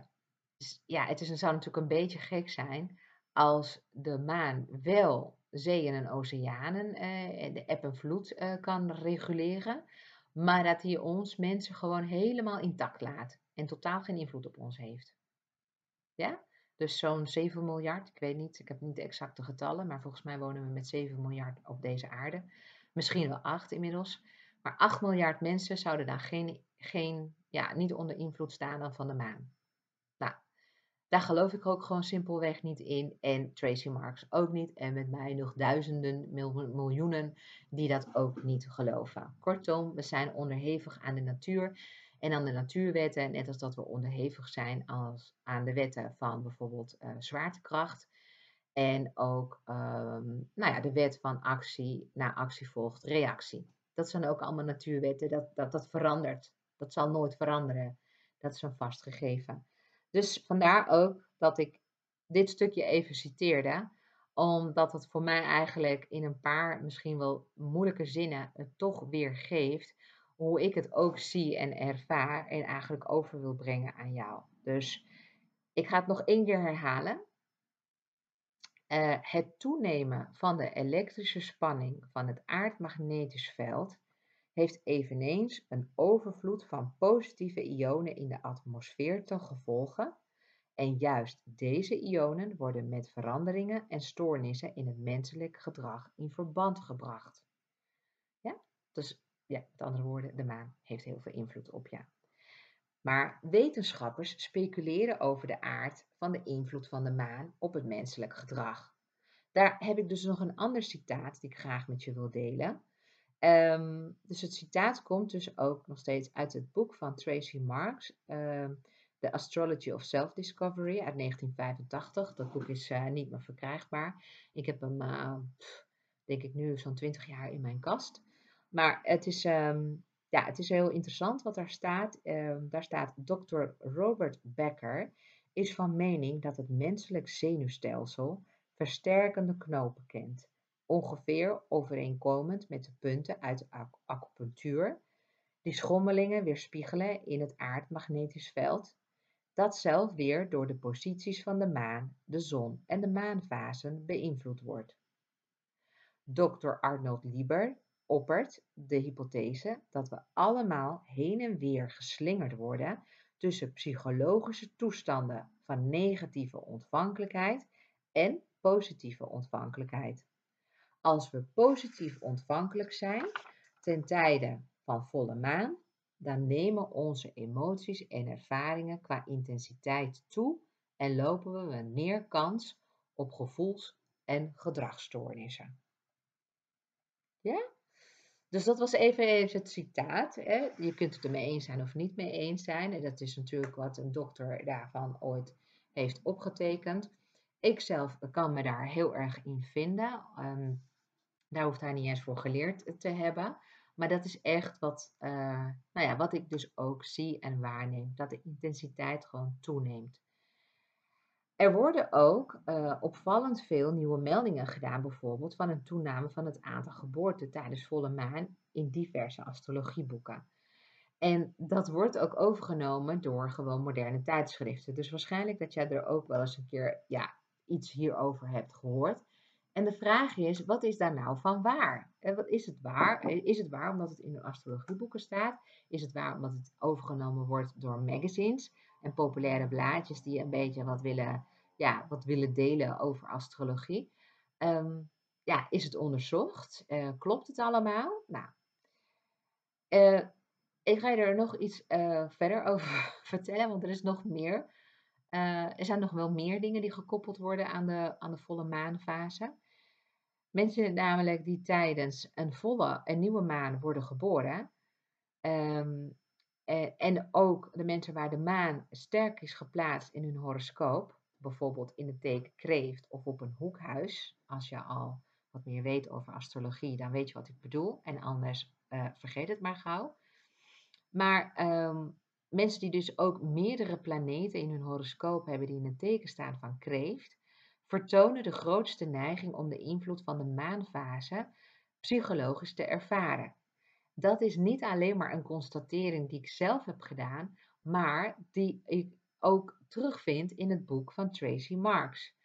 ja, het, is, het zou natuurlijk een beetje gek zijn als de maan wel zeeën en oceanen, uh, de eb en vloed uh, kan reguleren, maar dat hij ons mensen gewoon helemaal intact laat en totaal geen invloed op ons heeft. Ja? Dus zo'n 7 miljard, ik weet niet, ik heb niet de exacte getallen, maar volgens mij wonen we met 7 miljard op deze aarde. Misschien wel 8 inmiddels. Maar 8 miljard mensen zouden dan geen, geen, ja, niet onder invloed staan dan van de maan. Nou, daar geloof ik ook gewoon simpelweg niet in. En Tracy Marks ook niet. En met mij nog duizenden, miljoenen die dat ook niet geloven. Kortom, we zijn onderhevig aan de natuur en aan de natuurwetten, net als dat we onderhevig zijn als, aan de wetten van bijvoorbeeld uh, zwaartekracht. En ook um, nou ja, de wet van actie, na actie volgt reactie. Dat zijn ook allemaal natuurwetten, dat, dat, dat verandert. Dat zal nooit veranderen. Dat is een vast gegeven. Dus vandaar ook dat ik dit stukje even citeerde, omdat het voor mij eigenlijk in een paar misschien wel moeilijke zinnen het toch weer geeft hoe ik het ook zie en ervaar en eigenlijk over wil brengen aan jou. Dus ik ga het nog één keer herhalen. Uh, het toenemen van de elektrische spanning van het aardmagnetisch veld heeft eveneens een overvloed van positieve ionen in de atmosfeer ten gevolge. En juist deze ionen worden met veranderingen en stoornissen in het menselijk gedrag in verband gebracht. Ja, dus ja, met andere woorden, de maan heeft heel veel invloed op je. Maar wetenschappers speculeren over de aard van de invloed van de maan op het menselijk gedrag. Daar heb ik dus nog een ander citaat die ik graag met je wil delen. Ehm, dus het citaat komt dus ook nog steeds uit het boek van Tracy Marks, uh, The Astrology of Self-Discovery uit 1985. Dat boek is uh, niet meer verkrijgbaar. Ik heb hem, uh, denk ik, nu zo'n 20 jaar in mijn kast. Maar het is, um, ja, het is heel interessant wat daar staat. Um, daar staat Dr. Robert Becker is van mening dat het menselijk zenuwstelsel versterkende knopen kent, ongeveer overeenkomend met de punten uit de acupunctuur, die schommelingen weerspiegelen in het aardmagnetisch veld, dat zelf weer door de posities van de maan, de zon en de maanfasen beïnvloed wordt. Dr. Arnold Lieber oppert de hypothese dat we allemaal heen en weer geslingerd worden tussen psychologische toestanden van negatieve ontvankelijkheid en positieve ontvankelijkheid. Als we positief ontvankelijk zijn ten tijde van volle maan, dan nemen onze emoties en ervaringen qua intensiteit toe en lopen we meer kans op gevoels- en gedragsstoornissen. Ja? Dus dat was even, even het citaat. Hè? Je kunt het ermee eens zijn of niet mee eens zijn. En dat is natuurlijk wat een dokter daarvan ooit heeft opgetekend. Ik zelf kan me daar heel erg in vinden. Ehm, daar hoeft hij niet eens voor geleerd te hebben. Maar dat is echt wat, uh, nou ja, wat ik dus ook zie en waarneem. Dat de intensiteit gewoon toeneemt. Er worden ook uh, opvallend veel nieuwe meldingen gedaan, bijvoorbeeld van een toename van het aantal geboorten tijdens volle maan in diverse astrologieboeken. En dat wordt ook overgenomen door gewoon moderne tijdschriften. Dus waarschijnlijk dat jij er ook wel eens een keer ja, iets hierover hebt gehoord. En de vraag is, wat is daar nou van waar? En wat is het waar? Is het waar omdat het in de astrologieboeken staat? Is het waar omdat het overgenomen wordt door magazines en populaire blaadjes die een beetje wat willen, ja, wat willen delen over astrologie? Ehm, ja, is het onderzocht? Uh, klopt het allemaal? Nou, uh, ik ga je er nog iets uh, verder over vertellen, want er is nog meer. er zijn nog wel meer dingen die gekoppeld worden aan de, aan de volle maanfase. Mensen namelijk die tijdens een volle, een nieuwe maan worden geboren. Um, en ook de mensen waar de maan sterk is geplaatst in hun horoscoop. Bijvoorbeeld in het teken kreeft of op een hoekhuis. Als je al wat meer weet over astrologie, dan weet je wat ik bedoel. En anders uh, vergeet het maar gauw. Maar um, mensen die dus ook meerdere planeten in hun horoscoop hebben die in een teken staan van kreeft vertonen de grootste neiging om de invloed van de maanfase psychologisch te ervaren. Dat is niet alleen maar een constatering die ik zelf heb gedaan, maar die ik ook terugvind in het boek van Tracy Marks.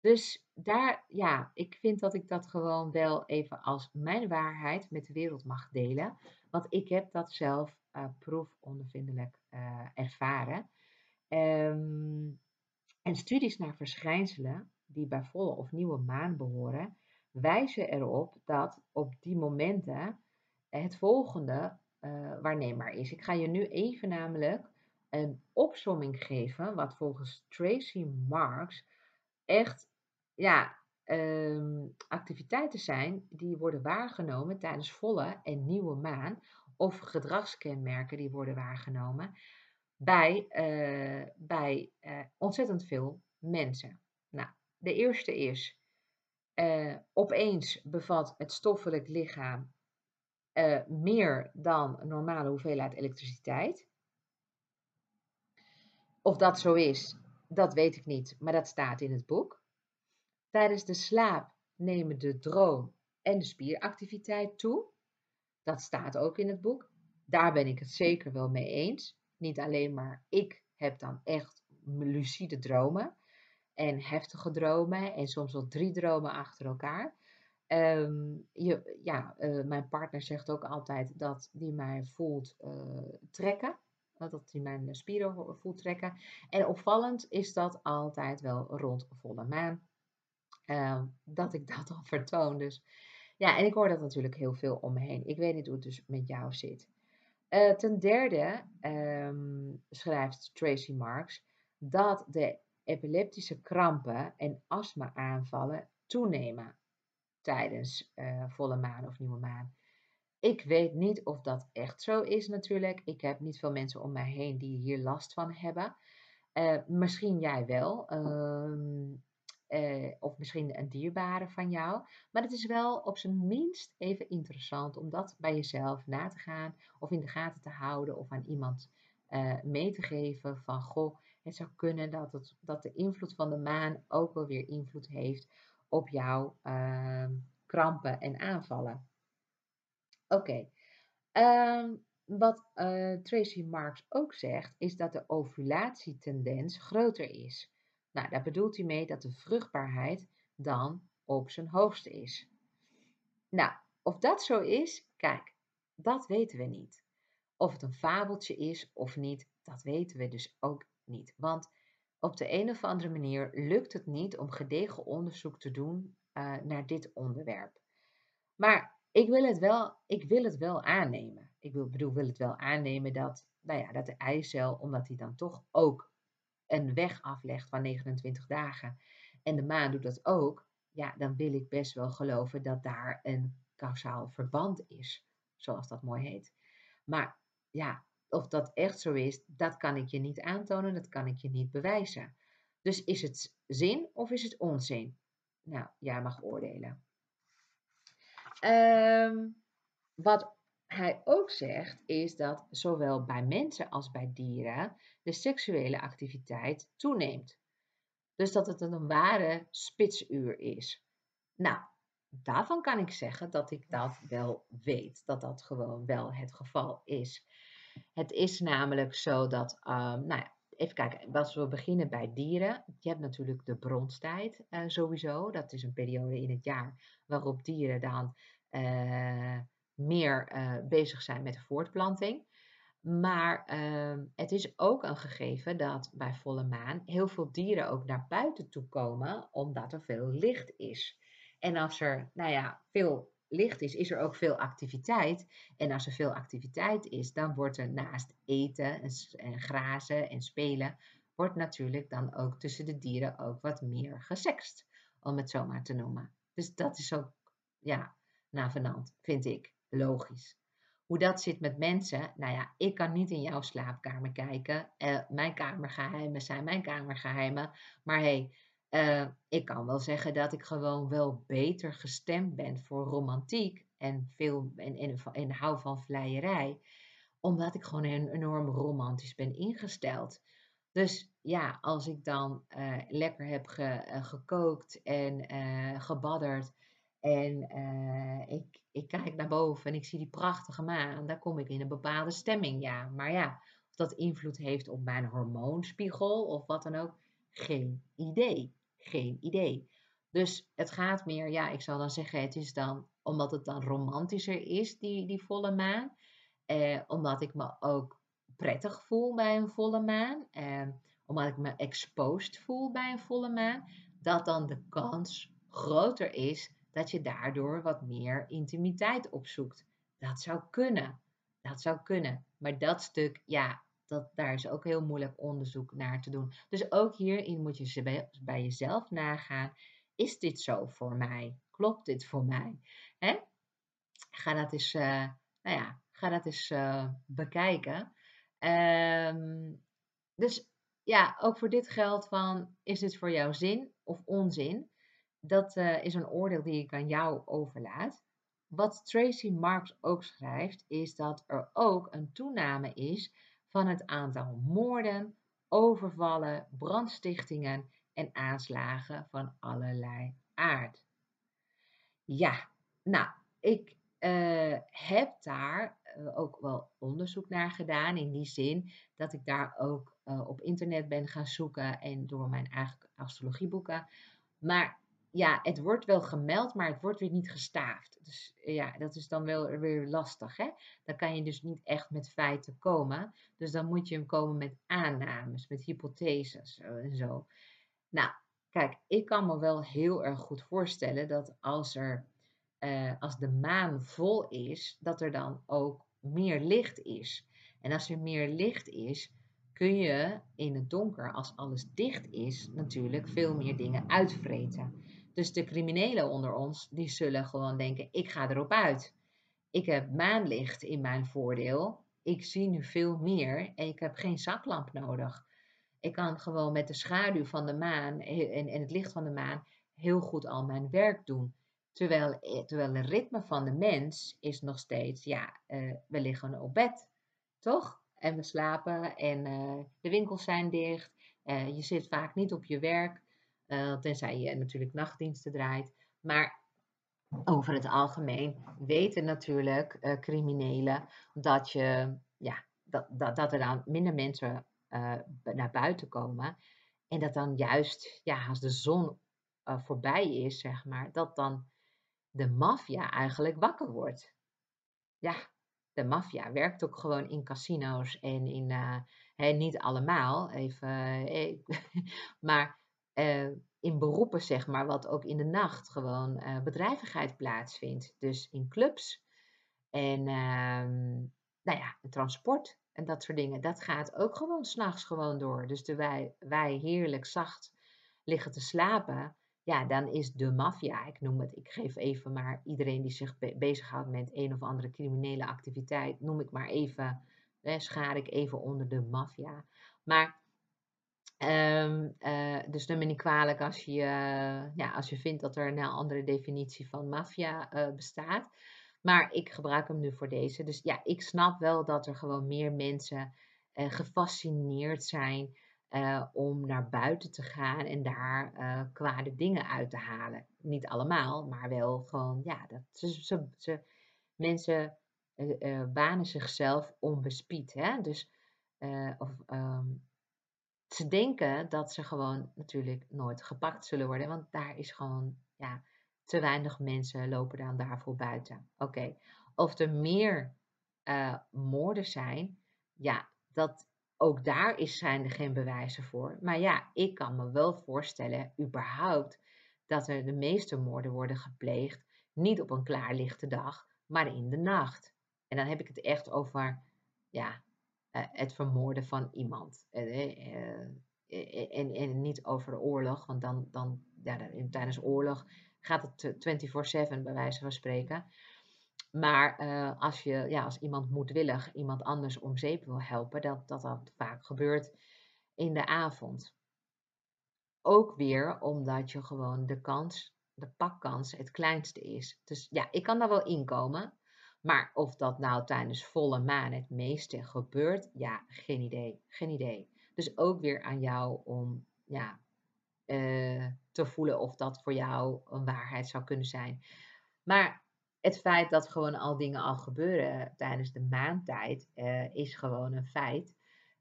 Dus daar, ja, ik vind dat ik dat gewoon wel even als mijn waarheid met de wereld mag delen. Want ik heb dat zelf uh, proefondervindelijk uh, ervaren. Um, en studies naar verschijnselen die bij volle of nieuwe maan behoren, wijzen erop dat op die momenten het volgende uh, waarneembaar is. Ik ga je nu even namelijk een opsomming geven, wat volgens Tracy Marks echt ja, um, activiteiten zijn die worden waargenomen tijdens volle en nieuwe maan, of gedragskenmerken die worden waargenomen bij, uh, bij uh, ontzettend veel mensen. Nou, de eerste is, opeens bevat het stoffelijk lichaam uh, meer dan normale hoeveelheid elektriciteit. Of dat zo is, dat weet ik niet, maar dat staat in het boek. Tijdens de slaap nemen de droom en de spieractiviteit toe. Dat staat ook in het boek. Daar ben ik het zeker wel mee eens. Niet alleen maar ik heb dan echt lucide dromen en heftige dromen en soms wel drie dromen achter elkaar. Um, je, ja, uh, mijn partner zegt ook altijd dat die mij voelt uh, trekken. Dat hij mijn spieren voelt trekken. En opvallend is dat altijd wel rond volle maan. Uh, dat ik dat al vertoon. Dus ja, en ik hoor dat natuurlijk heel veel om me heen. Ik weet niet hoe het dus met jou zit. Ten derde um, schrijft Tracy Marks dat de epileptische krampen en astma-aanvallen toenemen tijdens uh, volle maan of nieuwe maan. Ik weet niet of dat echt zo is natuurlijk. Ik heb niet veel mensen om mij heen die hier last van hebben. Uh, misschien jij wel. Uh, uh, of misschien een dierbare van jou. Maar het is wel op zijn minst even interessant om dat bij jezelf na te gaan. Of in de gaten te houden. Of aan iemand mee te geven van goh het zou kunnen dat, het, dat de invloed van de maan ook wel weer invloed heeft op jouw uh, krampen en aanvallen. Oké. Ehm, wat uh, Tracy Marks ook zegt, is dat de ovulatietendens groter is. Nou, daar bedoelt hij mee dat de vruchtbaarheid dan op zijn hoogste is. Nou, of dat zo is, kijk, dat weten we niet. Of het een fabeltje is of niet, dat weten we dus ook niet. Want op de een of andere manier lukt het niet om gedegen onderzoek te doen uh, naar dit onderwerp. Maar ik wil, het wel, ik wil het wel aannemen. ik wil, bedoel, wil het wel aannemen dat, nou ja, dat de eicel, omdat hij dan toch ook een weg aflegt van 29 dagen en de maan doet dat ook, ja, dan wil ik best wel geloven dat daar een kausaal verband is, zoals dat mooi heet. Maar ja, of dat echt zo is, dat kan ik je niet aantonen, dat kan ik je niet bewijzen. Dus is het zin of is het onzin? Nou, jij mag oordelen. Ehm, wat hij ook zegt, is dat zowel bij mensen als bij dieren de seksuele activiteit toeneemt. Dus dat het een ware spitsuur is. Nou, daarvan kan ik zeggen dat ik dat wel weet, dat dat gewoon wel het geval is. Het is namelijk zo dat, um, nou ja, even kijken, als we beginnen bij dieren. Je hebt natuurlijk de bronstijd uh, sowieso. Dat is een periode in het jaar waarop dieren dan uh, meer uh, bezig zijn met de voortplanting. Maar ehm, het is ook een gegeven dat bij volle maan heel veel dieren ook naar buiten toe komen, omdat er veel licht is. En als er, nou ja, veel licht is, is er ook veel activiteit. En als er veel activiteit is, dan wordt er naast eten en, en grazen en spelen, wordt natuurlijk dan ook tussen de dieren ook wat meer gesext, om het zo maar te noemen. Dus dat is ook, ja, navenant, vind ik, logisch. Hoe dat zit met mensen, nou ja, ik kan niet in jouw slaapkamer kijken. Uh, mijn kamergeheimen zijn mijn kamergeheimen. Maar hey, uh, ik kan wel zeggen dat ik gewoon wel beter gestemd ben voor romantiek en, veel, en, en, en hou van vleierij. Omdat ik gewoon enorm romantisch ben ingesteld. Dus ja, als ik dan uh, lekker heb ge, gekookt en gebadderd en ik ik kijk naar boven en ik zie die prachtige maan, daar kom ik in een bepaalde stemming, ja. Maar ja, of dat invloed heeft op mijn hormoonspiegel of wat dan ook, geen idee. Geen idee. Dus het gaat meer, ja, ik zal dan zeggen, het is dan, omdat het dan romantischer is, die, die volle maan. Eh, omdat ik me ook prettig voel bij een volle maan. Eh, omdat ik me exposed voel bij een volle maan. Dat dan de kans groter is dat je daardoor wat meer intimiteit opzoekt. Dat zou kunnen. Dat zou kunnen. Maar dat stuk, ja, dat, daar is ook heel moeilijk onderzoek naar te doen. Dus ook hierin moet je bij, jezelf nagaan. Is dit zo voor mij? Klopt dit voor mij? Ga dat eens, uh, nou ja, ga dat eens uh, bekijken. Um, dus ja, ook voor dit geldt van, is dit voor jou zin of onzin? Dat uh, is een oordeel die ik aan jou overlaat. Wat Tracy Marks ook schrijft, is dat er ook een toename is van het aantal moorden, overvallen, brandstichtingen en aanslagen van allerlei aard. Ja, nou, ik uh, heb daar uh, ook wel onderzoek naar gedaan. In die zin dat ik daar ook uh, op internet ben gaan zoeken en door mijn eigen astrologieboeken. Maar ja, het wordt wel gemeld, maar het wordt weer niet gestaafd. Dus eh, ja, dat is dan wel weer lastig. Hè? Dan kan je dus niet echt met feiten komen. Dus dan moet je hem komen met aannames, met hypotheses en zo. Nou, kijk, ik kan me wel heel erg goed voorstellen dat als er, uh, als de maan vol is, dat er dan ook meer licht is. En als er meer licht is, kun je in het donker, als alles dicht is, natuurlijk veel meer dingen uitvreten. Dus de criminelen onder ons, die zullen gewoon denken, ik ga erop uit. Ik heb maanlicht in mijn voordeel. Ik zie nu veel meer en ik heb geen zaklamp nodig. Ik kan gewoon met de schaduw van de maan en, het licht van de maan heel goed al mijn werk doen. Terwijl, eh, terwijl het ritme van de mens is nog steeds, ja, uh, we liggen op bed, toch? En we slapen en uh, de winkels zijn dicht. Je zit vaak niet op je werk. Uh, tenzij je natuurlijk nachtdiensten draait. Maar over het algemeen weten natuurlijk uh, criminelen dat, je, ja, dat, dat, dat er dan minder mensen uh, naar buiten komen. En dat dan juist, ja, als de zon voorbij is, zeg maar, dat dan de maffia eigenlijk wakker wordt. Ja, de maffia werkt ook gewoon in casino's en in, niet allemaal, even, maar in beroepen, zeg maar, wat ook in de nacht gewoon uh, bedrijvigheid plaatsvindt. Dus in clubs. En, uh, nou ja, transport en dat soort dingen, dat gaat ook gewoon s'nachts gewoon door. Dus terwijl wij heerlijk zacht liggen te slapen, ja, dan is de maffia, ik noem het, ik geef even maar iedereen die zich be bezighoudt met een of andere criminele activiteit, noem ik maar even, schaar ik even onder de maffia. Maar Um, dus neem me niet kwalijk als je, uh, ja, als je vindt dat er een andere definitie van maffia uh, bestaat. Maar ik gebruik hem nu voor deze. Dus ja, ik snap wel dat er gewoon meer mensen gefascineerd zijn om naar buiten te gaan en daar kwade dingen uit te halen. Niet allemaal, maar wel gewoon, ja, dat, ze, ze, mensen banen zichzelf onbespied. Hè? Dus, of, um, ze denken dat ze gewoon natuurlijk nooit gepakt zullen worden, want daar is gewoon ja, te weinig mensen lopen dan daarvoor buiten. Oké, of er meer uh, moorden zijn, ja, dat, ook daar is, zijn er geen bewijzen voor. Maar ja, ik kan me wel voorstellen, überhaupt, dat er de meeste moorden worden gepleegd, niet op een klaarlichte dag, maar in de nacht. En dan heb ik het echt over, ja, het vermoorden van iemand. Uh, en, en niet over oorlog, want dan, dan ja, tijdens oorlog gaat het 24/7 bij wijze van spreken. Maar als, je, ja, als iemand moedwillig iemand anders om zeep wil helpen, dat dat, dat vaak gebeurt in de avond. Ook weer omdat je gewoon de kans, de pakkans het kleinste is. Dus ja, ik kan daar wel inkomen. Maar of dat nou tijdens volle maan het meeste gebeurt, ja, geen idee. Geen idee. Dus ook weer aan jou om ja, uh, te voelen of dat voor jou een waarheid zou kunnen zijn. Maar het feit dat gewoon al dingen al gebeuren tijdens de maantijd uh, is gewoon een feit.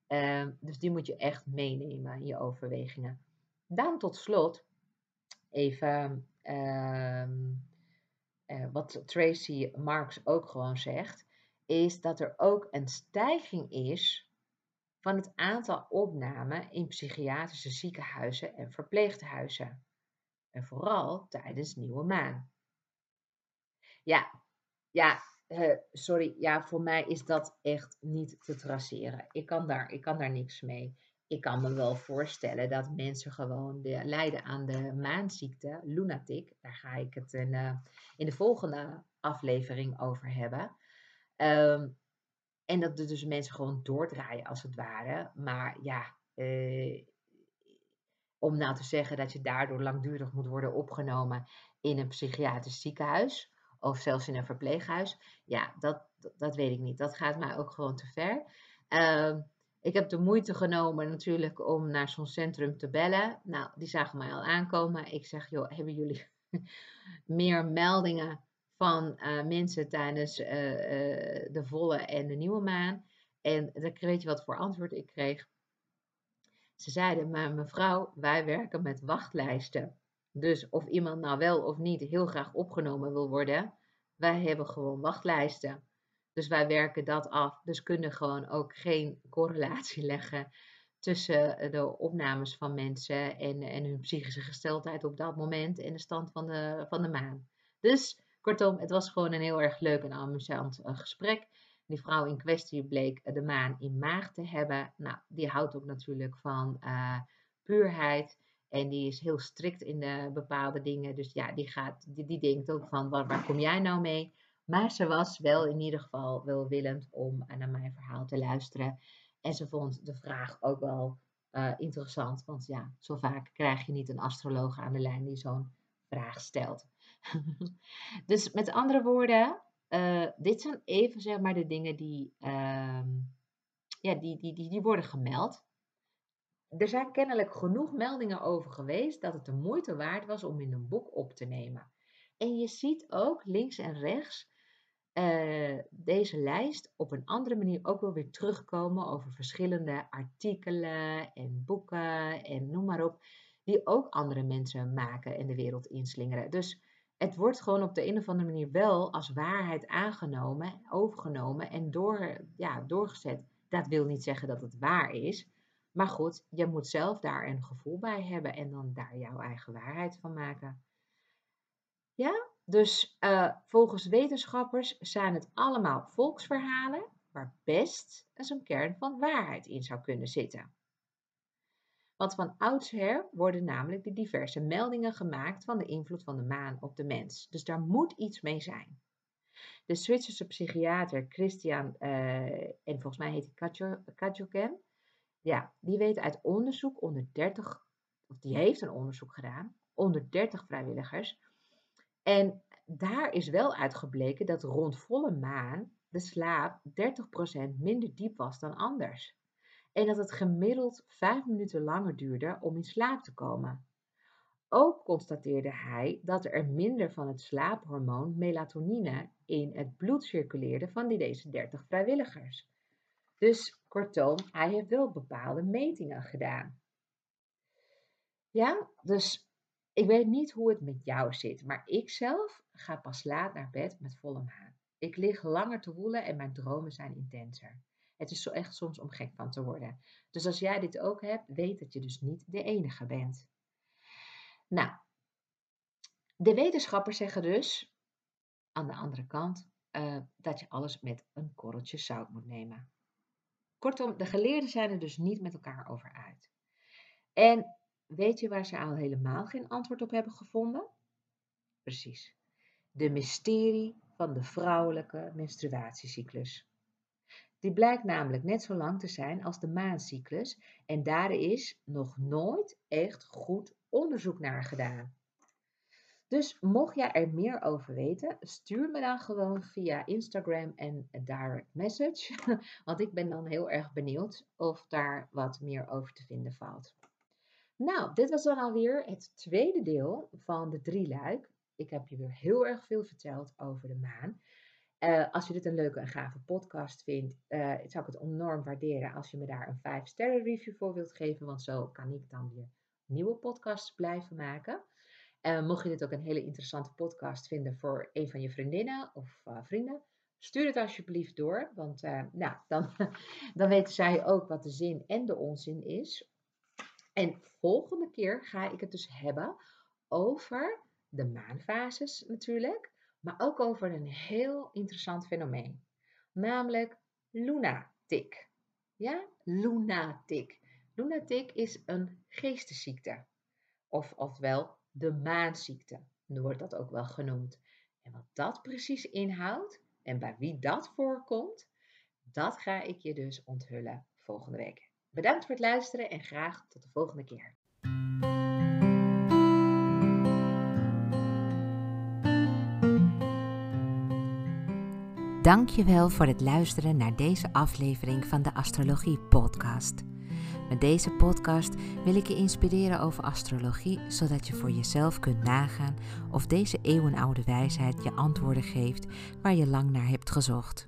Uh, dus die moet je echt meenemen in je overwegingen. Dan tot slot even ehm, eh, wat Tracy Marks ook gewoon zegt, is dat er ook een stijging is van het aantal opnamen in psychiatrische ziekenhuizen en verpleeghuizen. En vooral tijdens nieuwe maan. Ja, ja, uh, sorry, ja, voor mij is dat echt niet te traceren. Ik kan daar, ik kan daar niks mee. Ik kan me wel voorstellen dat mensen gewoon de, lijden aan de maanziekte, lunatic. Daar ga ik het in, uh, in de volgende aflevering over hebben. Um, en dat dus mensen gewoon doordraaien als het ware. Maar ja, eh, om nou te zeggen dat je daardoor langdurig moet worden opgenomen in een psychiatrisch ziekenhuis of zelfs in een verpleeghuis, ja, dat, dat weet ik niet. Dat gaat mij ook gewoon te ver. Uh, ik heb de moeite genomen natuurlijk om naar zo'n centrum te bellen. Nou, die zagen mij al aankomen. Ik zeg, joh, hebben jullie meer meldingen van uh, mensen tijdens uh, uh, de volle en de nieuwe maan. En dan weet je wat voor antwoord ik kreeg. Ze zeiden, maar mevrouw, wij werken met wachtlijsten. Dus of iemand nou wel of niet heel graag opgenomen wil worden, wij hebben gewoon wachtlijsten. Dus wij werken dat af. Dus kunnen gewoon ook geen correlatie leggen tussen de opnames van mensen en, en hun psychische gesteldheid op dat moment en de stand van de, van de maan. Dus Kortom, het was gewoon een heel erg leuk en amusant uh, gesprek. Die vrouw in kwestie bleek de maan in maag te hebben. Nou, die houdt ook natuurlijk van puurheid. En die is heel strikt in de bepaalde dingen. Dus ja, die, gaat, die, die denkt ook van, waar, waar kom jij nou mee? Maar ze was wel in ieder geval welwillend om naar mijn verhaal te luisteren. En ze vond de vraag ook wel uh, interessant. Want ja, zo vaak krijg je niet een astroloog aan de lijn die zo'n vraag stelt. dus met andere woorden, uh, dit zijn even zeg maar de dingen die, uh, ja, die, die, die, die worden gemeld. Er zijn kennelijk genoeg meldingen over geweest dat het de moeite waard was om in een boek op te nemen. En je ziet ook links en rechts uh, deze lijst op een andere manier ook wel weer terugkomen over verschillende artikelen en boeken en noem maar op, die ook andere mensen maken en de wereld inslingeren. Dus het wordt gewoon op de een of andere manier wel als waarheid aangenomen, overgenomen en door, ja, doorgezet. Dat wil niet zeggen dat het waar is. Maar goed, je moet zelf daar een gevoel bij hebben en dan daar jouw eigen waarheid van maken. Ja, dus uh, volgens wetenschappers zijn het allemaal volksverhalen. waar best een kern van waarheid in zou kunnen zitten. Want van oudsher worden namelijk de diverse meldingen gemaakt van de invloed van de maan op de mens. Dus daar moet iets mee zijn. De Zwitserse psychiater Christian, uh, en volgens mij heet hij Kajoken, ja, die weet uit onderzoek onder 30, of die heeft een onderzoek gedaan onder 30 vrijwilligers. En daar is wel uitgebleken dat rond volle maan de slaap 30% minder diep was dan anders. En dat het gemiddeld 5 minuten langer duurde om in slaap te komen. Ook constateerde hij dat er minder van het slaaphormoon melatonine in het bloed circuleerde van die deze 30 vrijwilligers. Dus kortom, hij heeft wel bepaalde metingen gedaan. Ja, dus ik weet niet hoe het met jou zit, maar ik zelf ga pas laat naar bed met volle maan. Ik lig langer te woelen en mijn dromen zijn intenser. Het is zo echt soms om gek van te worden. Dus als jij dit ook hebt, weet dat je dus niet de enige bent. Nou, de wetenschappers zeggen dus aan de andere kant uh, dat je alles met een korreltje zout moet nemen. Kortom, de geleerden zijn er dus niet met elkaar over uit. En weet je waar ze al helemaal geen antwoord op hebben gevonden? Precies. De mysterie van de vrouwelijke menstruatiecyclus. Die blijkt namelijk net zo lang te zijn als de maancyclus en daar is nog nooit echt goed onderzoek naar gedaan. Dus mocht jij er meer over weten, stuur me dan gewoon via Instagram en direct message. Want ik ben dan heel erg benieuwd of daar wat meer over te vinden valt. Nou, dit was dan alweer het tweede deel van de drie luik. Ik heb je weer heel erg veel verteld over de maan. Uh, als je dit een leuke en gave podcast vindt, uh, zou ik het enorm waarderen als je me daar een 5 sterren review voor wilt geven. Want zo kan ik dan weer nieuwe podcasts blijven maken. Uh, mocht je dit ook een hele interessante podcast vinden voor een van je vriendinnen of vrienden, stuur het alsjeblieft door. Want nou, dan, dan weten zij ook wat de zin en de onzin is. En volgende keer ga ik het dus hebben over de maanfases natuurlijk, maar ook over een heel interessant fenomeen, namelijk lunatic. Ja, lunatic. Lunatic is een geestesziekte, of ofwel de maanziekte, wordt dat ook wel genoemd. En wat dat precies inhoudt en bij wie dat voorkomt, dat ga ik je dus onthullen volgende week. Bedankt voor het luisteren en graag tot de volgende keer. Dankjewel voor het luisteren naar deze aflevering van de Astrologie Podcast. Met deze podcast wil ik je inspireren over astrologie, zodat je voor jezelf kunt nagaan of deze eeuwenoude wijsheid je antwoorden geeft waar je lang naar hebt gezocht.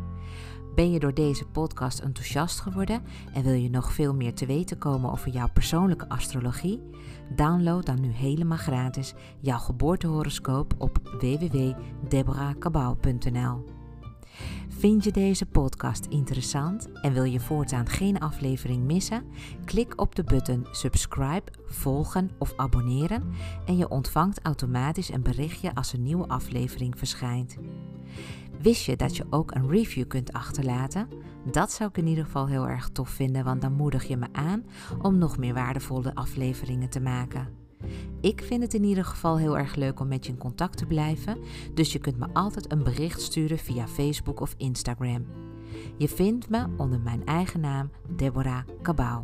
Ben je door deze podcast enthousiast geworden en wil je nog veel meer te weten komen over jouw persoonlijke astrologie? Download dan nu helemaal gratis jouw geboortehoroscoop op www.deborahkabau.nl. Vind je deze podcast interessant en wil je voortaan geen aflevering missen? Klik op de button subscribe, volgen of abonneren en je ontvangt automatisch een berichtje als een nieuwe aflevering verschijnt. Wist je dat je ook een review kunt achterlaten? Dat zou ik in ieder geval heel erg tof vinden, want dan moedig je me aan om nog meer waardevolle afleveringen te maken. Ik vind het in ieder geval heel erg leuk om met je in contact te blijven, dus je kunt me altijd een bericht sturen via Facebook of Instagram. Je vindt me onder mijn eigen naam Deborah Cabau.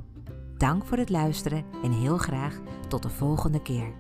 Dank voor het luisteren en heel graag tot de volgende keer.